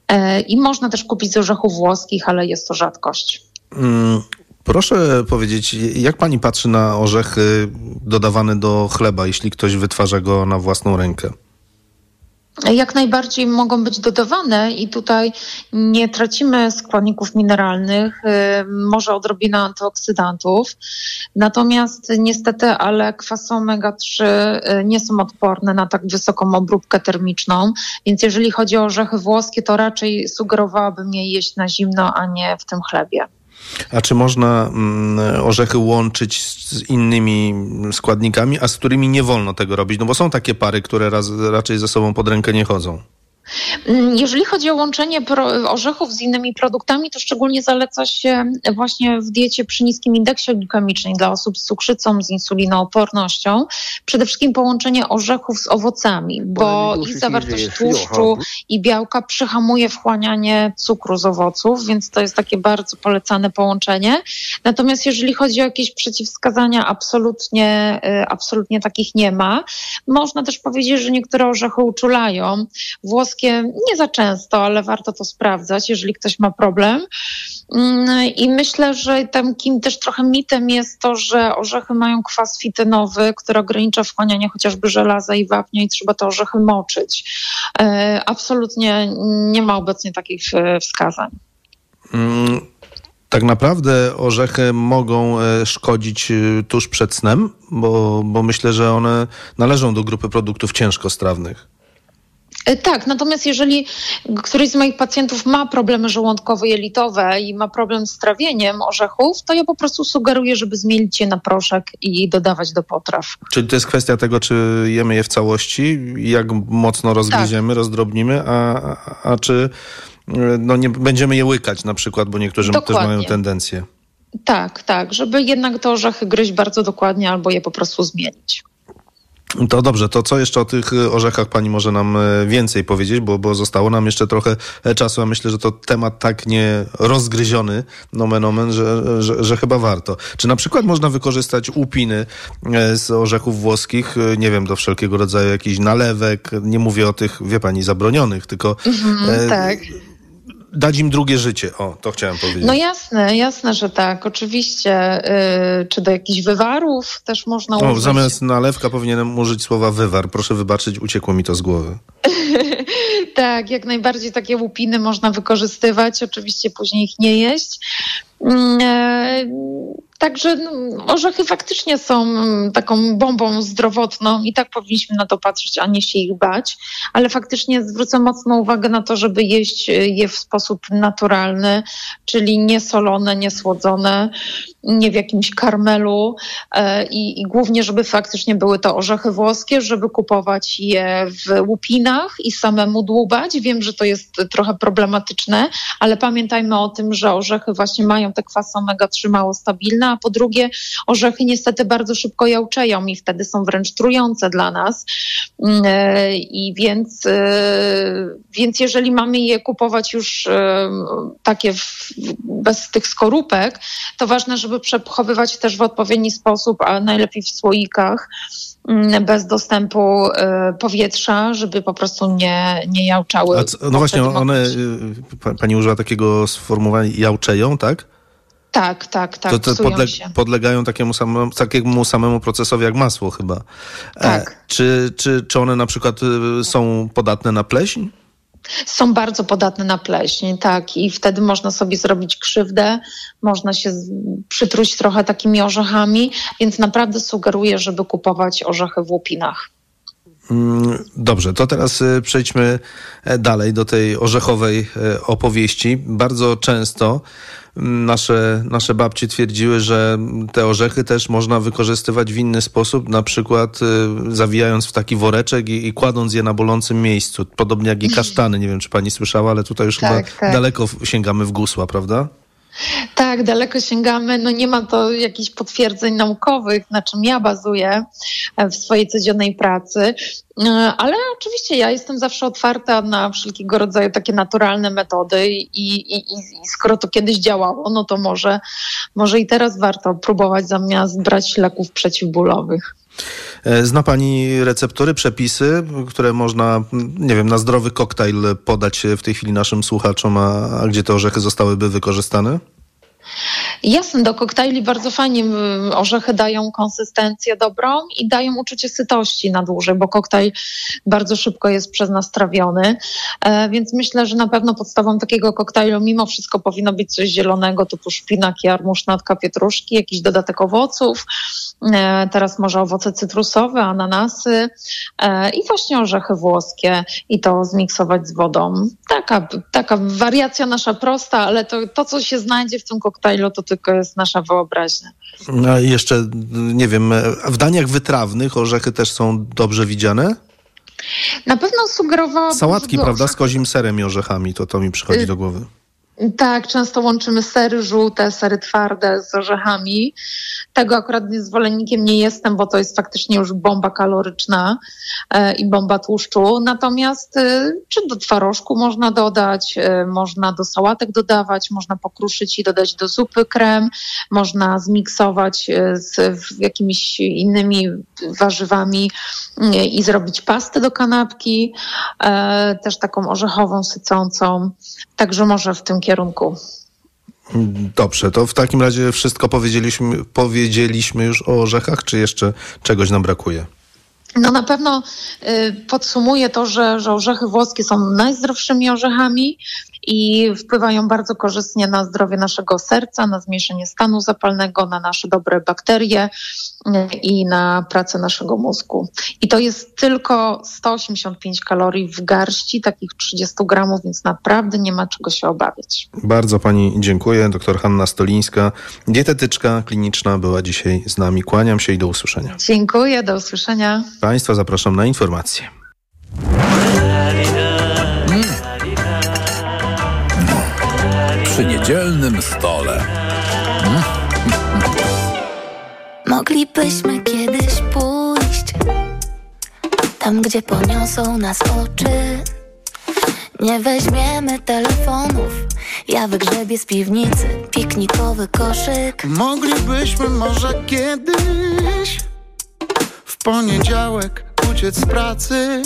E, I można też kupić z orzechów włoskich, ale jest to rzadkość. Mm, proszę powiedzieć, jak pani patrzy na orzechy dodawane do chleba, jeśli ktoś wytwarza go na własną rękę? Jak najbardziej mogą być dodawane i tutaj nie tracimy składników mineralnych, y, może odrobina antyoksydantów. Natomiast niestety, ale kwasy omega-3 y, nie są odporne na tak wysoką obróbkę termiczną, więc jeżeli chodzi o orzechy włoskie, to raczej sugerowałabym je jeść na zimno, a nie w tym chlebie. A czy można mm, orzechy łączyć z innymi składnikami, a z którymi nie wolno tego robić? No bo są takie pary, które raz, raczej ze sobą pod rękę nie chodzą. Mm, jeżeli chodzi o łączenie orzechów z innymi produktami, to szczególnie zaleca się właśnie w diecie przy niskim indeksie glikemicznym dla osób z cukrzycą, z insulinoopornością. Przede wszystkim połączenie orzechów z owocami, bo i zawartość tłuszczu i białka przyhamuje wchłanianie cukru z owoców, więc to jest takie bardzo polecane połączenie. Natomiast jeżeli chodzi o jakieś przeciwwskazania, absolutnie, y, absolutnie takich nie ma. Można też powiedzieć, że niektóre orzechy uczulają. Włoskie nie za często, ale warto to sprawdzać, jeżeli ktoś ma problem. Mm, I myślę, że takim też trochę mitem jest to, że orzechy mają kwas fitynowy, który ogranicza wchłanianie chociażby żelaza i wapnia i trzeba te orzechy moczyć. E, absolutnie nie ma obecnie takich e, wskazań. Mm, tak naprawdę orzechy mogą e, szkodzić tuż przed snem, bo, bo myślę, że one należą do grupy produktów ciężkostrawnych. E, tak, natomiast jeżeli któryś z moich pacjentów ma problemy żołądkowo-jelitowe i ma problem z trawieniem orzechów, to ja po prostu sugeruję, żeby zmienić je na proszek i dodawać do potraw. Czyli to jest kwestia tego, czy jemy je w całości, jak mocno rozgryziemy, tak. rozdrobnimy, a, a, czy e, no nie będziemy je łykać na przykład, bo niektórzy Dokładnie. też mają tendencję. Tak, tak, żeby jednak te orzechy gryźć bardzo dokładnie albo je po prostu zmienić. To dobrze, to co jeszcze o tych y, orzechach pani może nam y, więcej powiedzieć, bo, bo zostało nam jeszcze trochę e, czasu, a myślę, że to temat tak nie rozgryziony, nomen omen, że, że, że chyba warto. Czy na przykład można wykorzystać łupiny e, z orzechów włoskich, y, nie wiem, do wszelkiego rodzaju jakichś nalewek, nie mówię o tych, wie pani, zabronionych, tylko... Mhm, e, tak dać im drugie życie. O, to chciałem powiedzieć. No jasne, jasne, że tak. Oczywiście. Yy, czy do jakichś wywarów też można użyć? O, zamiast nalewka powinienem użyć słowa wywar. Proszę wybaczyć, uciekło mi to z głowy. tak, jak najbardziej takie łupiny można wykorzystywać. Oczywiście później ich nie jeść. Yy, Także no, orzechy faktycznie są mm, taką bombą zdrowotną i tak powinniśmy na to patrzeć, a nie się ich bać. Ale faktycznie zwrócę mocną uwagę na to, żeby jeść y, je w sposób naturalny, czyli niesolone, niesłodzone, nie w jakimś karmelu e, i, i głównie, żeby faktycznie były to orzechy włoskie, żeby kupować je w łupinach i samemu dłubać. Wiem, że to jest trochę problematyczne, ale pamiętajmy o tym, że orzechy właśnie mają te kwasy omega-3 mało stabilne, a po drugie orzechy niestety bardzo szybko jałczeją i wtedy są wręcz trujące dla nas. Mm, e, I więc, e, więc jeżeli mamy je kupować już e, takie w, bez tych skorupek, to ważne, żeby przechowywać też w odpowiedni sposób, a najlepiej w słoikach mm, bez dostępu powietrza, żeby po prostu nie, nie jałczały. No właśnie, one, pani używa takiego sformułowania, jałczeją, tak? Tak, tak, tak. To, to podle podlegają takiemu samemu, takiemu samemu procesowi jak masło chyba. E, tak. E, czy, czy, czy one na przykład y, są podatne na pleśń? Są bardzo podatne na pleśń, tak, i wtedy można sobie zrobić krzywdę, można się przytruć trochę takimi orzechami, więc naprawdę sugeruję, żeby kupować orzechy w łupinach. Mm, dobrze, to teraz y, przejdźmy e, dalej do tej orzechowej e, opowieści. Bardzo często nasze, nasze babci twierdziły, że te orzechy też można wykorzystywać w inny sposób, na przykład y, zawijając w taki woreczek i, i, kładąc je na bolącym miejscu. Podobnie jak i kasztany. Nie wiem, czy pani słyszała, ale tutaj już tak, chyba tak. daleko sięgamy w gusła, prawda? Tak, daleko sięgamy. No nie ma to jakichś potwierdzeń naukowych, na czym ja bazuję e, w swojej codziennej pracy. E, ale oczywiście ja jestem zawsze otwarta na wszelkiego rodzaju takie naturalne metody i, i, i, skoro to kiedyś działało, no to może, może i teraz warto próbować zamiast brać leków przeciwbólowych. E, zna Pani receptury, przepisy, które można, nie wiem, na zdrowy koktajl podać w tej chwili naszym słuchaczom, a, a gdzie te orzechy zostałyby wykorzystane? Jasne, do koktajli bardzo fajnie orzechy dają konsystencję dobrą i dają uczucie sytości na dłużej, bo koktajl bardzo szybko jest przez nas trawiony, e, więc myślę, że na pewno podstawą takiego koktajlu mimo wszystko powinno być coś zielonego typu szpinak, jarmuż, natka pietruszki, jakiś dodatek owoców, e, teraz może owoce cytrusowe, ananasy e, i właśnie orzechy włoskie i to zmiksować z wodą. Taka, taka wariacja nasza prosta, ale to, to co się znajdzie w tym koktajlu, to tylko jest nasza wyobraźnia. A jeszcze, nie wiem, w daniach wytrawnych orzechy też są dobrze widziane? Na pewno sugerowałabym... Sałatki, prawda, z kozim serem i orzechami, to to mi przychodzi do głowy. Tak, często łączymy sery żółte, sery twarde z orzechami. Tego akurat zwolennikiem nie jestem, bo to jest faktycznie już bomba kaloryczna e, i bomba tłuszczu. Natomiast e, czy do twarożku można dodać, e, można do sałatek dodawać, można pokruszyć i dodać do zupy krem, można zmiksować z jakimiś innymi warzywami i zrobić pastę do kanapki, też taką orzechową, sycącą. Także może w tym kierunku. Dobrze, to w takim razie wszystko powiedzieliśmy, powiedzieliśmy już o orzechach, czy jeszcze czegoś nam brakuje? No na pewno y, podsumuję to, że, że orzechy włoskie są najzdrowszymi orzechami i wpływają bardzo korzystnie na zdrowie naszego serca, na zmniejszenie stanu zapalnego, na nasze dobre bakterie y, i na pracę naszego mózgu. I to jest tylko 185 kalorii w garści, takich 30 gramów, więc naprawdę nie ma czego się obawiać. Bardzo Pani dziękuję. Doktor Hanna Stolińska, dietetyczka kliniczna, była dzisiaj z nami. Kłaniam się i do usłyszenia. Dziękuję, do usłyszenia. Państwa zapraszam na informacje. Niedzielnym stole. Moglibyśmy kiedyś pójść tam, gdzie poniosą nas oczy. Nie weźmiemy telefonów, ja wygrzebię z piwnicy piknikowy koszyk. Moglibyśmy może kiedyś poniedziałek uciec z pracy,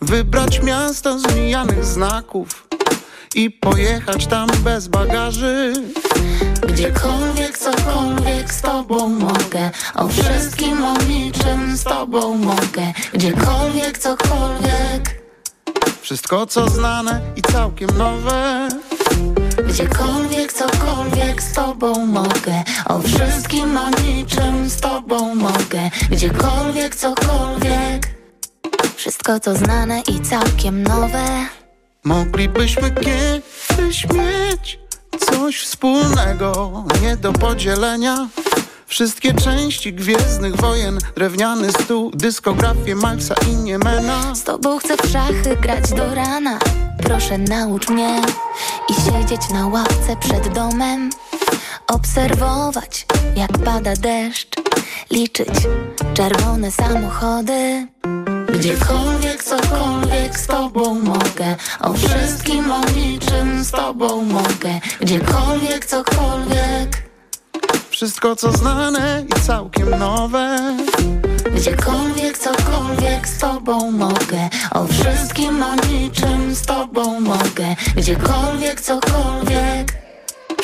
wybrać miasto z mijanych znaków i pojechać tam bez bagaży. Gdziekolwiek, cokolwiek z tobą mogę, o wszystkim, o niczym z tobą mogę. Gdziekolwiek, cokolwiek. Wszystko co znane i całkiem nowe. Gdziekolwiek, cokolwiek z tobą mogę O wszystkim, o niczym z tobą mogę Gdziekolwiek, cokolwiek Wszystko to znane i całkiem nowe Moglibyśmy kiedyś mieć coś wspólnego Nie do podzielenia. Wszystkie części Gwiezdnych Wojen Drewniany stół, dyskografię Maxa i Niemena. Z tobą chcę w szachy grać do rana. Proszę naucz mnie I siedzieć na ławce przed domem. Obserwować jak pada deszcz. Liczyć czerwone samochody Gdziekolwiek, cokolwiek z tobą mogę O wszystkim, o niczym z tobą mogę. Gdziekolwiek, cokolwiek. Wszystko co znane i całkiem nowe. Gdziekolwiek, cokolwiek z tobą mogę O wszystkim, o niczym z tobą mogę. Gdziekolwiek, cokolwiek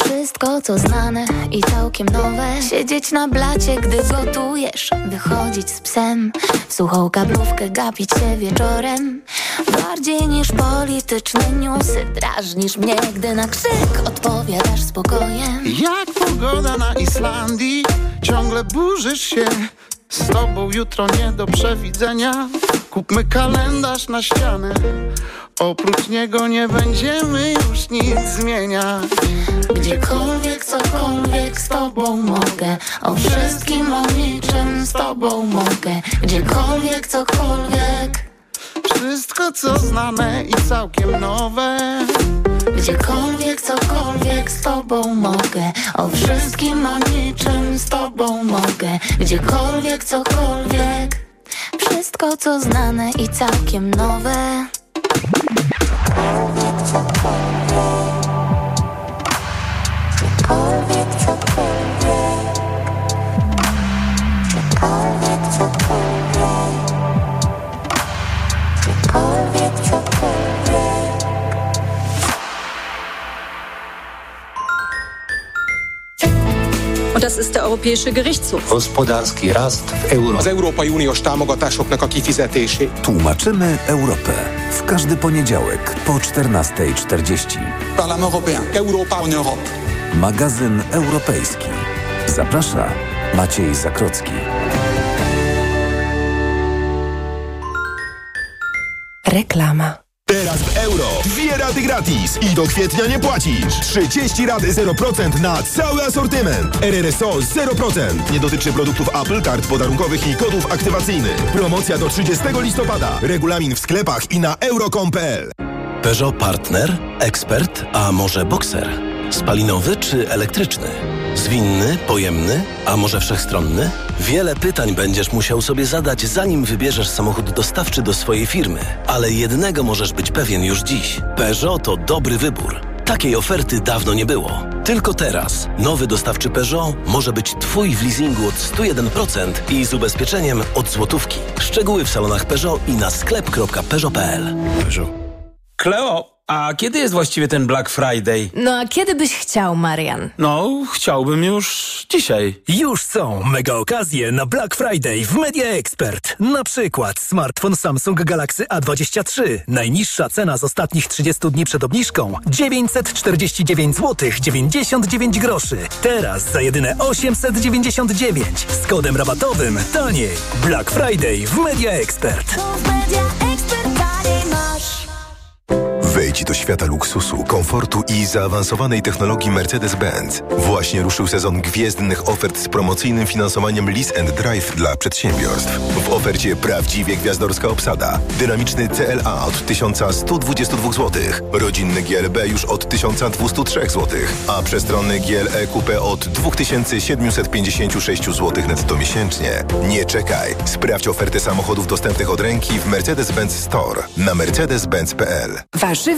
wszystko co znane i całkiem nowe. Siedzieć na blacie, gdy gotujesz Wychodzić z psem. W suchą kablówkę gapić się wieczorem. Bardziej niż polityczne newsy Drażnisz mnie, gdy na krzyk odpowiadasz spokojem Jak pogoda na Islandii Ciągle burzysz się. Z tobą jutro nie do przewidzenia. Kupmy kalendarz na ścianę Oprócz niego nie będziemy już nic zmieniać. Gdziekolwiek, cokolwiek z tobą mogę O wszystkim, o niczym z tobą mogę. Gdziekolwiek, cokolwiek. Wszystko co znane i całkiem nowe. Gdziekolwiek, cokolwiek z tobą mogę O wszystkim, o niczym z tobą mogę. Gdziekolwiek, cokolwiek. Wszystko co znane i całkiem nowe Oh, oh, oh, oh. Das ist der Europäische Gerichtshof. Gospodarski rast w euro. Az Európai Uniós támogatásoknak a kifizetésé. Tłumaczymy Europę. W każdy poniedziałek po 14.40. Parlament européen. Europa en Europe. Magazyn europejski. Zaprasza Maciej Zakrocki. Reklama. Teraz w euro. Dwie raty gratis i do kwietnia nie płacisz. 30 rat 0% na cały asortyment. RRSO 0%. Nie dotyczy produktów Apple, kart podarunkowych i kodów aktywacyjnych. Promocja do 30 listopada. Regulamin w sklepach i na euro.com.pl. Peugeot Partner, ekspert, a może bokser? Spalinowy czy elektryczny? Zwinny, pojemny, a może wszechstronny? Wiele pytań będziesz musiał sobie zadać, zanim wybierzesz samochód dostawczy do swojej firmy. Ale jednego możesz być pewien już dziś. Peugeot to dobry wybór. Takiej oferty dawno nie było. Tylko teraz nowy dostawczy Peugeot może być Twój w leasingu od 101% i z ubezpieczeniem od złotówki. Szczegóły w salonach Peugeot i na sklep.peugeot.pl. Peugeot. Kleo, a kiedy jest właściwie ten Black Friday? No a kiedy byś chciał, Marian? No, chciałbym już dzisiaj. Już są mega okazje na Black Friday w Media Expert. Na przykład smartfon Samsung Galaxy A23. Najniższa cena z ostatnich 30 dni przed obniżką 949 zł 99 groszy. Teraz za jedyne 899 z kodem rabatowym taniej. Black Friday w Media Expert. Wejdź do świata luksusu, komfortu i zaawansowanej technologii Mercedes-Benz. Właśnie ruszył sezon gwiezdnych ofert z promocyjnym finansowaniem Lease and Drive dla przedsiębiorstw. W ofercie prawdziwie gwiazdorska obsada. Dynamiczny CLA od 1122 zł. Rodzinny GLB już od 1203 zł. A przestronny GLE Coupe od 2756 zł netto miesięcznie. Nie czekaj. Sprawdź ofertę samochodów dostępnych od ręki w Mercedes-Benz Store na mercedes-benz.pl. Warzywa,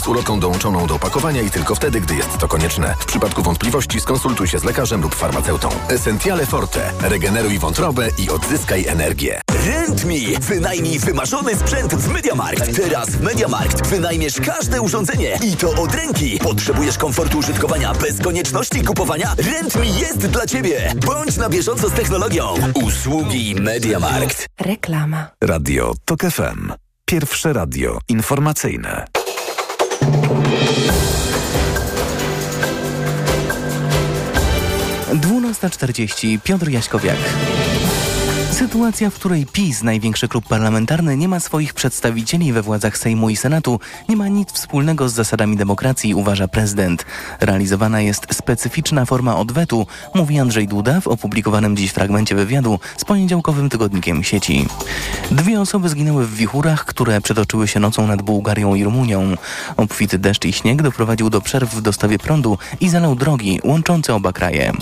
z ulotką dołączoną do opakowania i tylko wtedy, gdy jest to konieczne. W przypadku wątpliwości skonsultuj się z lekarzem lub farmaceutą. Essentiale Forte. Regeneruj wątrobę i odzyskaj energię. RentMe. Wynajmij wymarzony sprzęt w MediaMarkt. Teraz w MediaMarkt wynajmiesz każde urządzenie i to od ręki. Potrzebujesz komfortu użytkowania bez konieczności kupowania? RentMe jest dla Ciebie. Bądź na bieżąco z technologią. Usługi MediaMarkt. Reklama. Radio TOK FM. Pierwsze radio informacyjne. Dwunasta czterdzieści. Piotr Jaśkowiak. Sytuacja, w której PiS, największy klub parlamentarny, nie ma swoich przedstawicieli we władzach Sejmu i Senatu, nie ma nic wspólnego z zasadami demokracji, uważa prezydent. Realizowana jest specyficzna forma odwetu, mówi Andrzej Duda w opublikowanym dziś fragmencie wywiadu z poniedziałkowym tygodnikiem sieci. Dwie osoby zginęły w wichurach, które przetoczyły się nocą nad Bułgarią i Rumunią. Obfity deszcz i śnieg doprowadził do przerw w dostawie prądu i zalał drogi łączące oba kraje.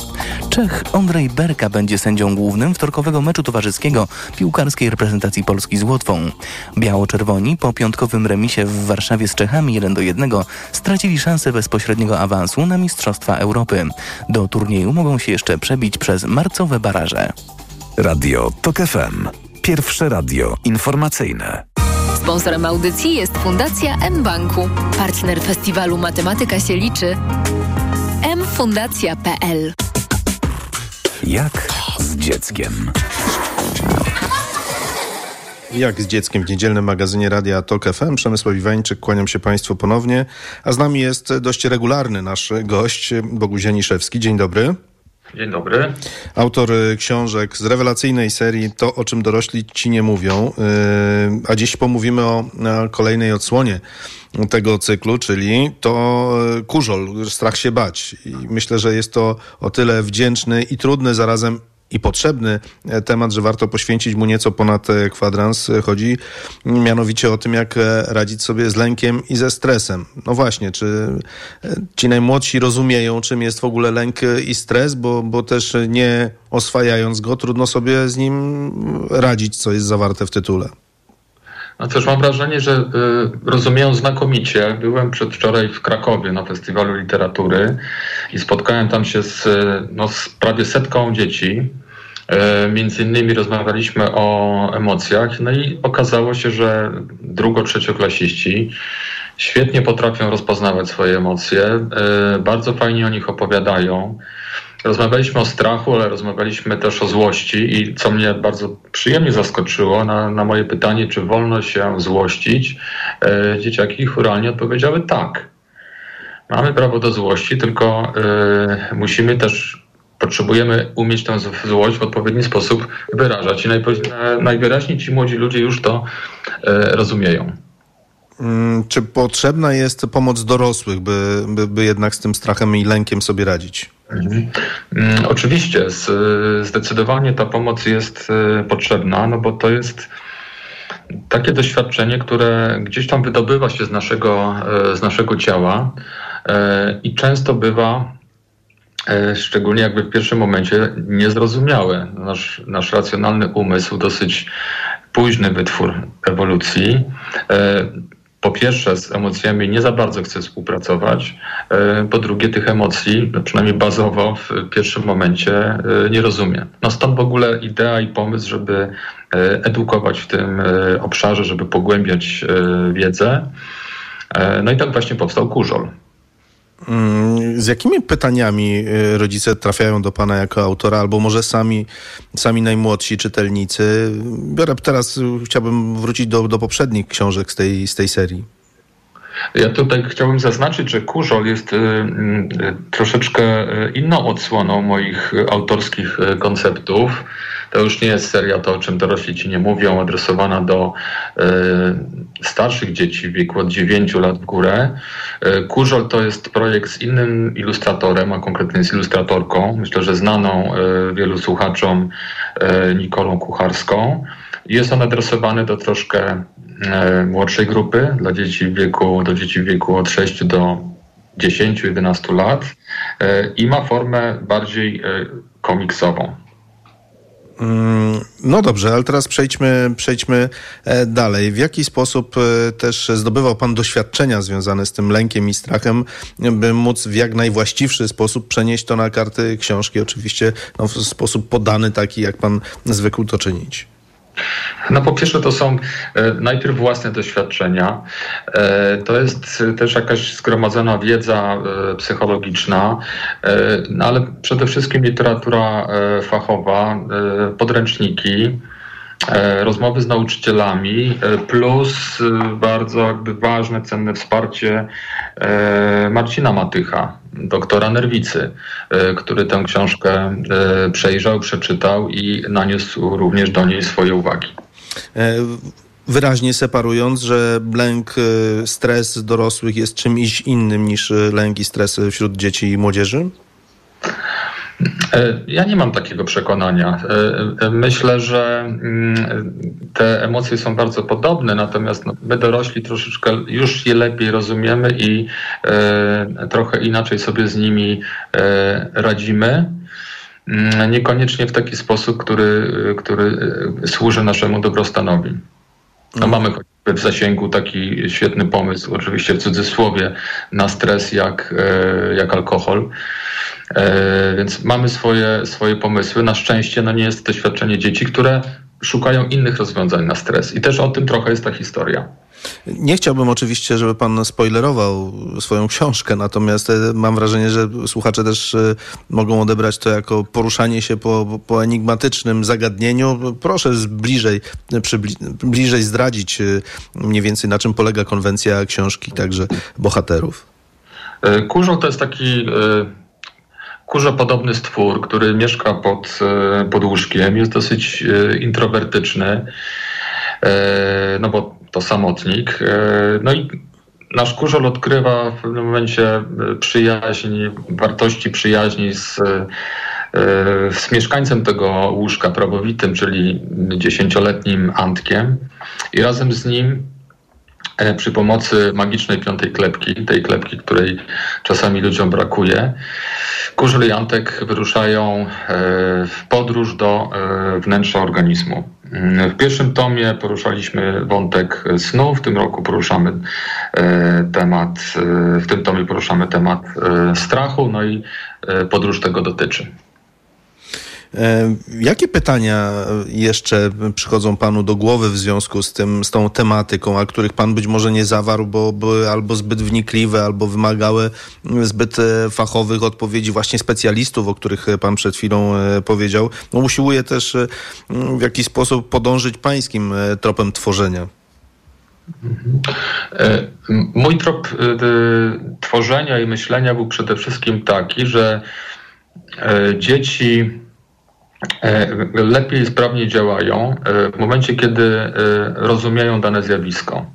Czech Andrzej Berka będzie sędzią głównym wtorkowego meczu towarzyskiego piłkarskiej reprezentacji Polski z Łotwą. Biało-czerwoni po piątkowym remisie w Warszawie z Czechami 1 do 1 stracili szansę bezpośredniego awansu na Mistrzostwa Europy. Do turnieju mogą się jeszcze przebić przez marcowe baraże. Radio TOK FM. Pierwsze radio informacyjne. Sponsorem audycji jest Fundacja M-Banku. Partner festiwalu Matematyka się liczy. mfundacja.pl Jak z dzieckiem. Jak z dzieckiem w niedzielnym magazynie Radia Tok FM. Przemysław Iwańczyk, kłaniam się Państwu ponownie. A z nami jest dość regularny nasz gość, Boguś Janiszewski. Dzień dobry. Dzień dobry. Autor książek z rewelacyjnej serii To, o czym dorośli ci nie mówią. Yy, A dziś pomówimy o kolejnej odsłonie tego cyklu, czyli to y, Kurzol, strach się bać. I myślę, że jest to o tyle wdzięczny i trudny zarazem i potrzebny e, temat, że warto poświęcić mu nieco ponad e, kwadrans. Chodzi mianowicie o tym, jak e, radzić sobie z lękiem i ze stresem. No właśnie, czy ci najmłodsi rozumieją, czym jest w ogóle lęk i stres, bo, bo też nie oswajając go, trudno sobie z nim radzić, co jest zawarte w tytule. No cóż, mam wrażenie, że y, rozumieją znakomicie. Byłem przedwczoraj w Krakowie na Festiwalu Literatury i spotkałem tam się z, no, z prawie setką dzieci. Y, między innymi rozmawialiśmy o emocjach, no i okazało się, że drugo-trzecioklasiści świetnie potrafią rozpoznawać swoje emocje, y, bardzo fajnie o nich opowiadają. Rozmawialiśmy o strachu, ale rozmawialiśmy też o złości i co mnie bardzo przyjemnie zaskoczyło na, na moje pytanie, czy wolno się złościć, e, dzieciaki churalnie odpowiedziały tak. Mamy prawo do złości, tylko e, musimy też, potrzebujemy umieć tę złość w odpowiedni sposób wyrażać i najwyraźniej ci młodzi ludzie już to e, rozumieją. Mm, czy potrzebna jest pomoc dorosłych, by, by, by jednak z tym strachem i lękiem sobie radzić? Mhm. Mm, oczywiście, zdecydowanie ta pomoc jest y, potrzebna, no bo to jest takie doświadczenie, które gdzieś tam wydobywa się z naszego, y, z naszego ciała y, i często bywa, szczególnie jakby w pierwszym momencie, niezrozumiałe. Nasz, nasz racjonalny umysł, dosyć późny wytwór ewolucji, po pierwsze z emocjami nie za bardzo chce współpracować, e, po drugie tych emocji, przynajmniej bazowo w pierwszym momencie e, nie rozumie. No stąd w ogóle idea i pomysł, żeby e, edukować w tym obszarze, żeby pogłębiać wiedzę. No i tak właśnie powstał Kurzol. Mm, z jakimi pytaniami y, rodzice trafiają do Pana jako autora, albo może sami, sami najmłodsi czytelnicy? Biorę teraz, chciałbym wrócić do, do poprzednich książek z tej, z tej serii. Ja tutaj chciałbym zaznaczyć, że Kurzol jest y, y, troszeczkę inną odsłoną moich autorskich konceptów. To już nie jest seria to, o czym dorośli ci nie mówią, adresowana do e, starszych dzieci w wieku od 9 lat w górę. E, Kurzol to jest projekt z innym ilustratorem, a konkretnie z ilustratorką, myślę, że znaną e, wielu słuchaczom Nikolą Kucharską. Jest on adresowany do troszkę młodszej grupy, dla dzieci w wieku, do dzieci w wieku od 6 do 10-11 lat i ma formę bardziej komiksową. Mm, no dobrze, ale teraz przejdźmy, przejdźmy e, dalej. W jaki sposób e, też zdobywał Pan doświadczenia związane z tym lękiem i strachem, by móc w jak najwłaściwszy sposób przenieść to na karty książki, oczywiście no, w sposób podany, taki jak Pan zwykł to czynić? No po pierwsze to są e, najpierw własne doświadczenia. E, to jest też jakaś zgromadzona wiedza e, psychologiczna, no ale przede wszystkim literatura fachowa, podręczniki, rozmowy z nauczycielami, plus bardzo jakby ważne, cenne wsparcie Marcina Matycha, doktora Nerwicy, e, który tę książkę e, przejrzał, przeczytał i naniósł również do niej swoje uwagi. E, wyraźnie separując, że lęk, stres dorosłych jest czymś innym niż lęk i stres wśród dzieci i młodzieży? E, ja nie mam takiego przekonania. E, e, myślę, że mm, te emocje są bardzo podobne, natomiast no, my dorośli troszeczkę już je lepiej rozumiemy i trochę inaczej sobie z nimi radzimy. Mm, niekoniecznie w taki sposób, który, który służy naszemu dobrostanowi. No, mamy w zasięgu taki świetny pomysł, oczywiście w cudzysłowie, na stres jak, jak alkohol. E, więc mamy swoje, swoje pomysły. Na szczęście no nie jest to doświadczenie dzieci, które szukają innych rozwiązań na stres. I też o tym trochę jest ta historia. Nie chciałbym oczywiście, żeby pan spoilerował swoją książkę, natomiast e, mam wrażenie, że słuchacze też e, mogą odebrać to jako poruszanie się po, po enigmatycznym zagadnieniu. Proszę bliżej, przybli, bliżej zdradzić mniej więcej na czym polega konwencja książki, także bohaterów. Kurzą to jest taki kurzopodobny stwór, który mieszka pod, e, pod łóżkiem, jest dosyć e, introwertyczny, e, no bo to samotnik. No i nasz kurzol odkrywa w pewnym momencie przyjaźń, wartości przyjaźni z, z mieszkańcem tego łóżka probowitym, czyli dziesięcioletnim Antkiem i razem z nim przy pomocy magicznej piątej klepki, tej klepki, której czasami ludziom brakuje, Kurzel i Antek wyruszają e, w podróż do e, wnętrza organizmu. W pierwszym tomie poruszaliśmy wątek snu, w tym roku poruszamy e, temat, w tym tomie poruszamy temat strachu, no i podróż tego dotyczy. E, jakie pytania jeszcze przychodzą panu do głowy w związku z tym, z tą tematyką, a których pan być może nie zawarł, bo były albo zbyt wnikliwe, albo wymagały zbyt e, fachowych odpowiedzi właśnie specjalistów, o których pan przed chwilą e, powiedział. No, usiłuje też w jakiś sposób podążyć pańskim tropem tworzenia. Mój trop tworzenia i myślenia był przede wszystkim taki, że dzieci E, lepiej, sprawniej działają e, w momencie, kiedy e, rozumieją dane zjawisko.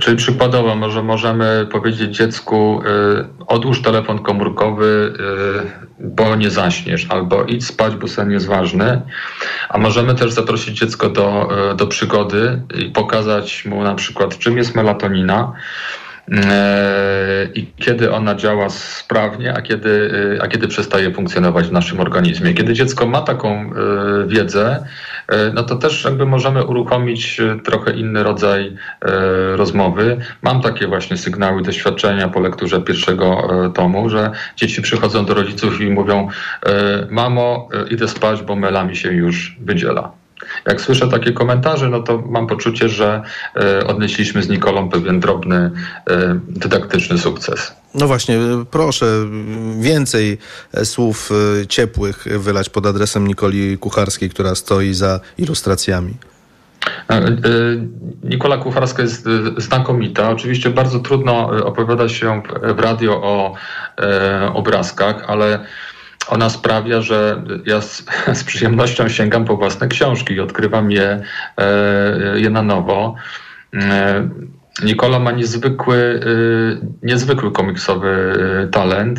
Czyli przykładowo może możemy powiedzieć dziecku odłóż telefon komórkowy, bo nie zaśniesz, albo idź spać, bo sen jest ważny. A możemy też zaprosić dziecko do, do przygody i pokazać mu na przykład czym jest melatonina, i kiedy ona działa sprawnie, a kiedy, e, a kiedy przestaje funkcjonować w naszym organizmie. Kiedy dziecko ma taką e, wiedzę, no to też jakby możemy uruchomić trochę inny rodzaj rozmowy. Mam takie właśnie sygnały, doświadczenia po lekturze pierwszego tomu, że dzieci przychodzą do rodziców i mówią: Mamo, idę spać, bo mela mi się już wydziela. Jak słyszę takie komentarze, no to mam poczucie, że e, odnieśliśmy z Nikolą pewien drobny, e, dydaktyczny sukces. No właśnie, proszę więcej e, słów ciepłych wylać pod adresem Nikoli Kucharskiej, która stoi za ilustracjami. Nikola Kucharska jest znakomita. Oczywiście bardzo trudno opowiada się w radio o obrazkach, ale ona sprawia, że ja z, z, przyjemnością sięgam po własne książki i odkrywam je, e, je na nowo. E, Nikola ma niezwykły, e, niezwykły komiksowy talent.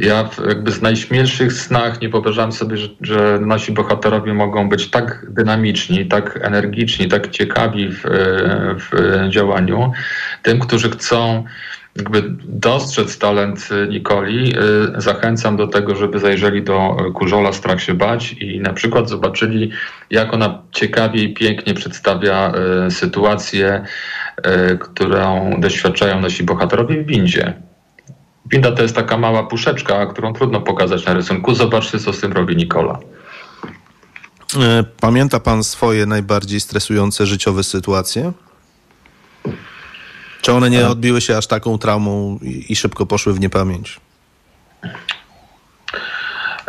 Ja jakby z najśmielszych snach nie wyobrażam sobie, że, że, nasi bohaterowie mogą być tak dynamiczni, tak energiczni, tak ciekawi w, w działaniu. Tym, którzy chcą jakby dostrzec talent y, Nikoli, y, zachęcam do tego, żeby zajrzeli do Kurzola Strach się bać i na przykład zobaczyli, jak ona ciekawie i pięknie przedstawia y, sytuację, którą doświadczają nasi bohaterowie w windzie. Winda to jest taka mała puszeczka, którą trudno pokazać na rysunku. Zobaczcie, co z tym robi Nikola. Pamięta pan swoje najbardziej stresujące życiowe sytuacje? Czy one nie odbiły się aż taką traumą i, szybko poszły w niepamięć?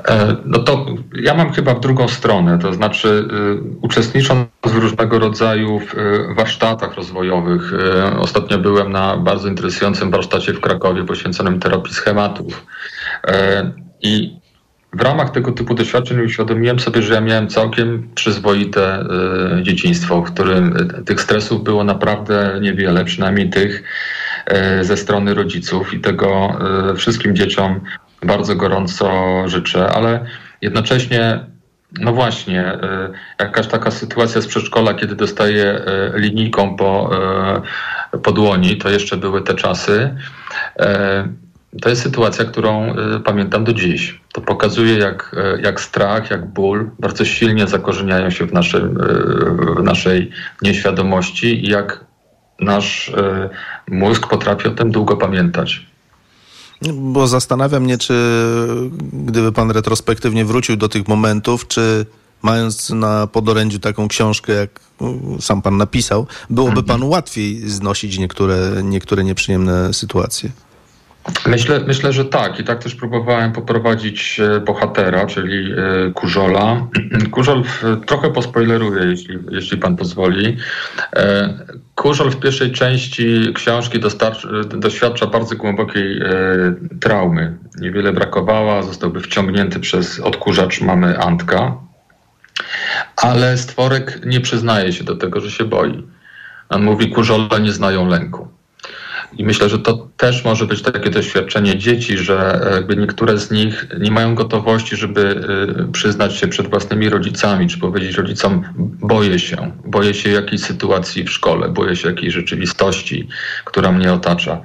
E, no to ja mam chyba w drugą stronę, to znaczy y, uczestnicząc w różnego rodzaju y, warsztatach rozwojowych. Y, ostatnio byłem na bardzo interesującym warsztacie w Krakowie poświęconym terapii schematów. E, I w ramach tego typu doświadczeń uświadomiłem sobie, że ja miałem całkiem przyzwoite y, dzieciństwo, w którym y, tych stresów było naprawdę niewiele, przynajmniej tych y, ze strony rodziców i tego wszystkim dzieciom bardzo gorąco życzę, ale jednocześnie no właśnie, jakaś taka sytuacja z przedszkola, kiedy dostaję linijką po, po dłoni, to jeszcze były te czasy. To jest sytuacja, którą y, pamiętam do dziś. To pokazuje, jak, y, jak strach, jak ból bardzo silnie zakorzeniają się w, naszym, y, w naszej nieświadomości i jak nasz mózg potrafi o tym długo pamiętać. Bo zastanawia mnie, czy gdyby pan retrospektywnie wrócił do tych momentów, czy mając na podorędziu taką książkę, jak sam pan napisał, byłoby mhm. panu łatwiej znosić niektóre, niektóre nieprzyjemne sytuacje? Myślę, myślę, że tak. I tak też próbowałem poprowadzić e, bohatera, czyli e, Kurzola. Kurzol trochę pospoileruję, jeśli, jeśli pan pozwoli. E, Kurzol w pierwszej części książki doświadcza bardzo głębokiej traumy. Niewiele brakowało, zostałby wciągnięty przez odkurzacz mamy Antka. Ale stworek nie przyznaje się do tego, że się boi. On mówi, kurzole nie znają lęku. I myślę, że to też może być takie doświadczenie dzieci, że jakby niektóre z nich nie mają gotowości, żeby y, przyznać się przed własnymi rodzicami, czy powiedzieć rodzicom, boję się, boję się jakiejś sytuacji w szkole, boję się jakiejś rzeczywistości, która mnie otacza.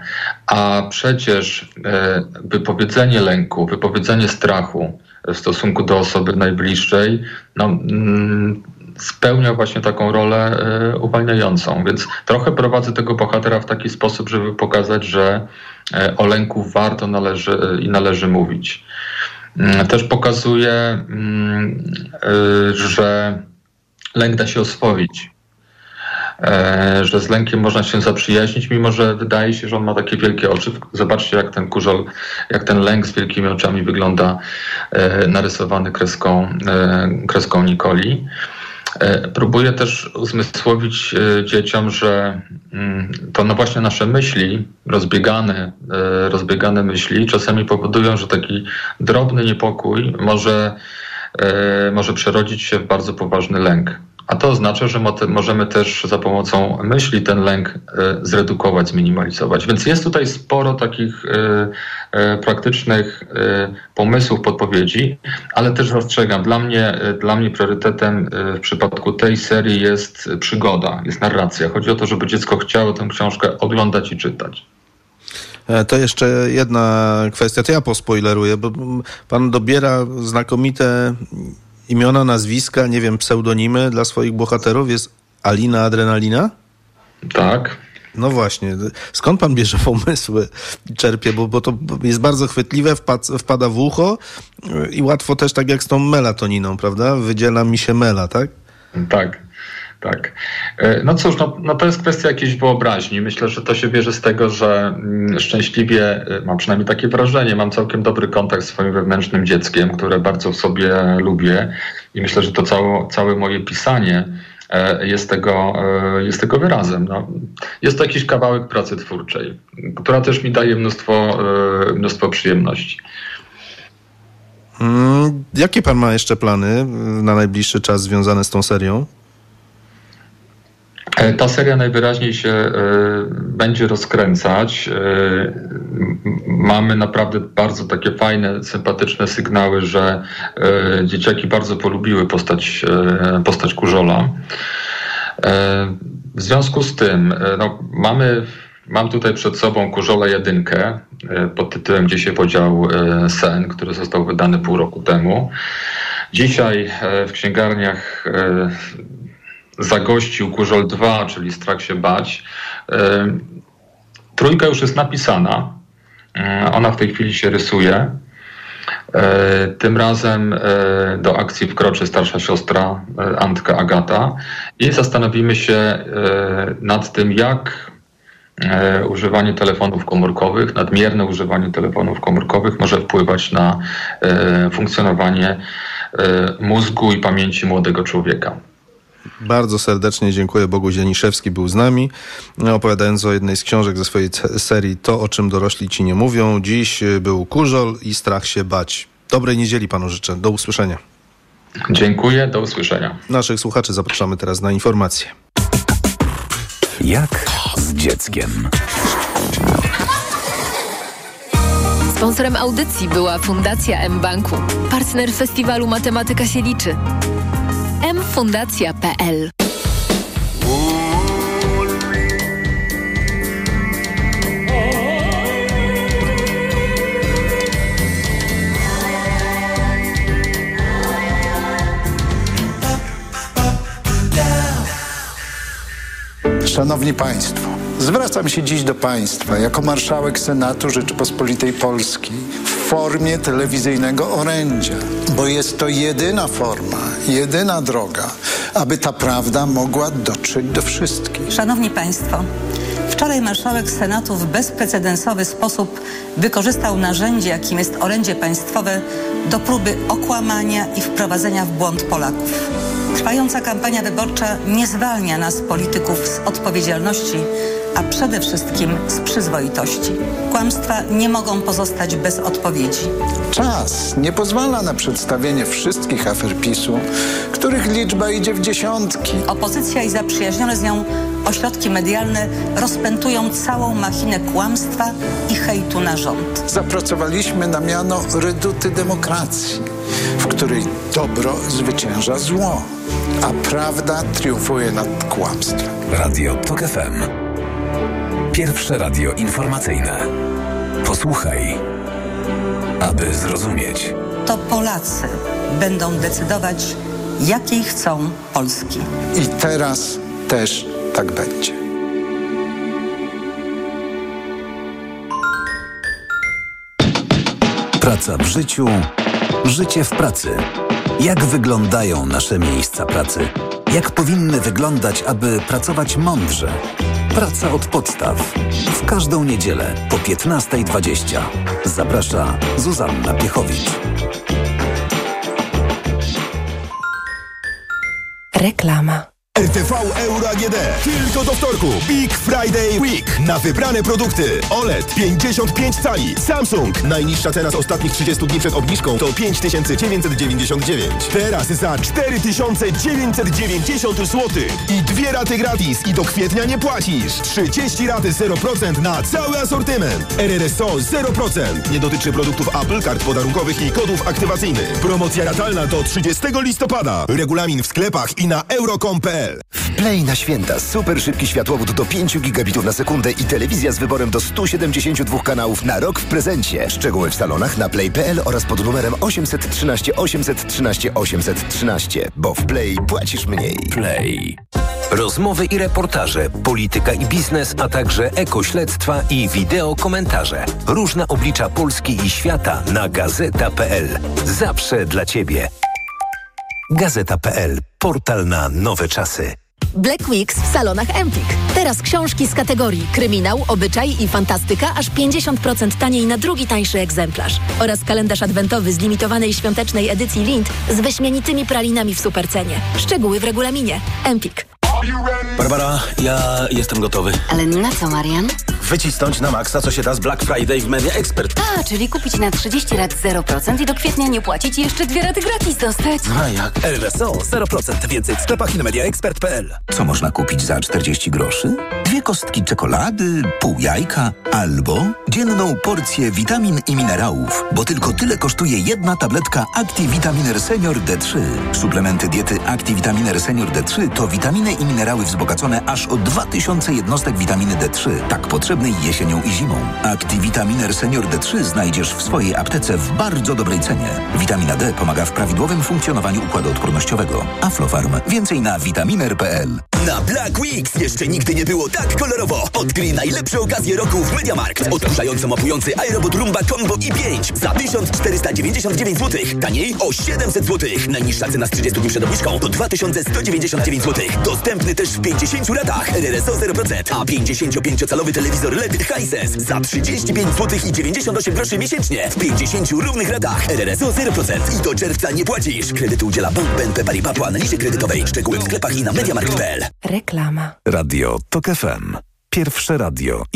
A przecież e, wypowiedzenie lęku, wypowiedzenie strachu w stosunku do osoby najbliższej, no, mm, spełnia właśnie taką rolę e, uwalniającą. Więc trochę prowadzę tego bohatera w taki sposób, żeby pokazać, że e, o lęku warto należy, i należy mówić. mm, też pokazuje, mm, że lęk da się oswoić. E, że z lękiem można się zaprzyjaźnić, mimo że wydaje się, że on ma takie wielkie oczy. Zobaczcie, jak ten kurzol, jak ten lęk z wielkimi oczami wygląda e, narysowany kreską, e, kreską Nikoli. Próbuję też uzmysłowić dzieciom, że mm, to no właśnie nasze myśli, rozbiegane, rozbiegane myśli, czasami powodują, że taki drobny niepokój może, może przerodzić się w bardzo poważny lęk. A to oznacza, że możemy też za pomocą myśli ten lęk e, zredukować, zminimalizować. Więc jest tutaj sporo takich e, e, praktycznych pomysłów, podpowiedzi, ale też rozstrzegam, dla mnie, dla mnie priorytetem w przypadku tej serii jest przygoda, jest narracja. Chodzi o to, żeby dziecko chciało tę książkę oglądać i czytać. To jeszcze jedna kwestia, to ja pospoileruję, bo pan dobiera znakomite imiona, nazwiska, nie wiem, pseudonimy dla swoich bohaterów? Jest Alina Adrenalina? Tak. No właśnie, skąd pan bierze pomysły, czerpie, bo, bo to jest bardzo chwytliwe, wpad, wpada w ucho i łatwo też tak jak z tą melatoniną, prawda? Wydziela mi się mela, tak? Tak. Tak. E, no cóż, no, no, to jest kwestia jakiejś wyobraźni. Myślę, że to się bierze z tego, że mm, szczęśliwie, e, mam przynajmniej takie wrażenie, mam całkiem dobry kontakt z swoim wewnętrznym dzieckiem, które bardzo w sobie lubię i myślę, że to całe, całe moje pisanie e, jest tego, jest tego wyrazem. No, jest to jakiś kawałek pracy twórczej, która też mi daje mnóstwo, mnóstwo przyjemności. Mm, jakie pan ma jeszcze plany na najbliższy czas związane z tą serią? E, ta seria najwyraźniej się e, będzie rozkręcać. E, mamy naprawdę bardzo takie fajne, sympatyczne sygnały, że dzieciaki bardzo polubiły postać, postać Kurzola. W związku z tym no, mamy, mam tutaj przed sobą Kurzola jedynkę pod tytułem Gdzie się podział sen, który został wydany pół roku temu. Dzisiaj w księgarniach zagościł Kurzol 2, czyli Strach się bać. Trójka już jest napisana. Ona w tej chwili się rysuje. Tym razem do akcji wkroczy starsza siostra Antka Agata i zastanowimy się nad tym, jak używanie telefonów komórkowych, nadmierne używanie telefonów komórkowych może wpływać na funkcjonowanie mózgu i pamięci młodego człowieka. Bardzo serdecznie dziękuję. Bogu Zieniszewski był z nami, opowiadając o jednej z książek ze swojej serii To, o czym dorośli ci nie mówią. Dziś y, był Kurzol i Strach się bać. Dobrej niedzieli panu życzę. Do usłyszenia. Dziękuję, do usłyszenia. Naszych słuchaczy zapraszamy teraz na informacje. Jak z dzieckiem? Sponsorem audycji była Fundacja M-Banku, partner festiwalu Matematyka się liczy mfundacja.pl Szanowni Państwo, zwracam się dziś do Państwa jako marszałek Senatu Rzeczypospolitej Polskiej w formie telewizyjnego orędzia, bo jest to jedyna forma, jedyna droga, aby ta prawda mogła dotrzeć do wszystkich. Szanowni Państwo, Wczoraj marszałek Senatu w bezprecedensowy sposób wykorzystał narzędzie, jakim jest orędzie państwowe, do próby okłamania i wprowadzenia w błąd Polaków. Trwająca kampania wyborcza nie zwalnia nas, polityków, z odpowiedzialności a przede wszystkim z przyzwoitości. Kłamstwa nie mogą pozostać bez odpowiedzi. Czas nie pozwala na przedstawienie wszystkich afer PiSu, których liczba idzie w dziesiątki. Opozycja i zaprzyjaźnione z nią ośrodki medialne rozpętują całą machinę kłamstwa i hejtu na rząd. Zapracowaliśmy na miano reduty demokracji, w której dobro zwycięża zło, a prawda triumfuje nad kłamstwem. Radio TOK FM. Pierwsze radio informacyjne. Posłuchaj, aby zrozumieć. To Polacy będą decydować, jakiej chcą Polski. I teraz też tak będzie. Praca w życiu Życie w pracy. Jak wyglądają nasze miejsca pracy? Jak powinny wyglądać, aby pracować mądrze? Praca od podstaw. W każdą niedzielę po 15.20. Zaprasza Zuzanna Piechowicz. Reklama. RTV Euro AGD. Tylko do wtorku. Big Friday Week. Na wybrane produkty. OLED 55 cali. Samsung. Najniższa cena z ostatnich 30 dni przed obniżką to 5999. Teraz za 4990 zł. I dwie raty gratis. I do kwietnia nie płacisz. 30 raty 0% na cały asortyment. RRSO 0%. Nie dotyczy produktów Apple, kart podarunkowych i kodów aktywacyjnych. Promocja ratalna do 30 listopada. Regulamin w sklepach i na euro.com.pl W Play na święta super szybki światłowód do 5 gigabitów na sekundę i telewizja z wyborem do 172 kanałów na rok w prezencie. Szczegóły w salonach na play.pl oraz pod numerem 813 813 813. Bo w Play płacisz mniej. Play. Rozmowy i reportaże, polityka i biznes, a także ekośledztwa i wideo komentarze. Różne oblicza Polski i świata na gazeta.pl. Zawsze dla Ciebie. Gazeta.pl. Portal na nowe czasy. Black Weeks w salonach Empik. Teraz książki z kategorii kryminał, obyczaj i fantastyka aż 50% taniej na drugi tańszy egzemplarz. Oraz kalendarz adwentowy z limitowanej świątecznej edycji Lind z wyśmienitymi pralinami w supercenie. Szczegóły w regulaminie. Empik. Barbara, ja jestem gotowy. Ale na co, Marian? Wycisnąć na maksa, co się da z Black Friday w Media Expert. A, czyli kupić na 30 lat 0% i do kwietnia nie płacić i jeszcze dwie raty gratis dostać. A jak? RSO 0%. Więcej w sklepach i na mediaexpert.pl. Co można kupić za 40 groszy? Dwie kostki czekolady, pół jajka albo dzienną porcję witamin i minerałów, bo tylko tyle kosztuje jedna tabletka ActiVitaminer Senior D3. Suplementy diety ActiVitaminer Senior D3 to witaminy i minerały wzbogacone aż o 2000 jednostek witaminy D3, tak potrzebnej jesienią i zimą. ActiVitaminer Senior D3 znajdziesz w swojej aptece w bardzo dobrej cenie. Witamina D pomaga w prawidłowym funkcjonowaniu układu odpornościowego. Aflofarm. Więcej na vitaminer.pl. Na Black Weeks jeszcze nigdy nie było tak kolorowo. Odkryj najlepsze okazje roku w MediaMarkt. Odkurzająco mapujący iRobot Rumba Combo i5 za 1499 zł. Taniej o 700 zł. Najniższa cena z 30 dni przed obniżką to 2199 zł. Dostępny też w 50 latach. RRSO 0%, a 55-calowy telewizor LED Hisense za 35 zł i 98 groszy miesięcznie. W 50 równych ratach. RRSO 0% i do czerwca nie płacisz. Kredytu udziela Bank BNP Paribas po analizie kredytowej. Szczegóły w sklepach i na MediaMarkt.pl. Reklama. Radio TOK FM. Pierwsze radio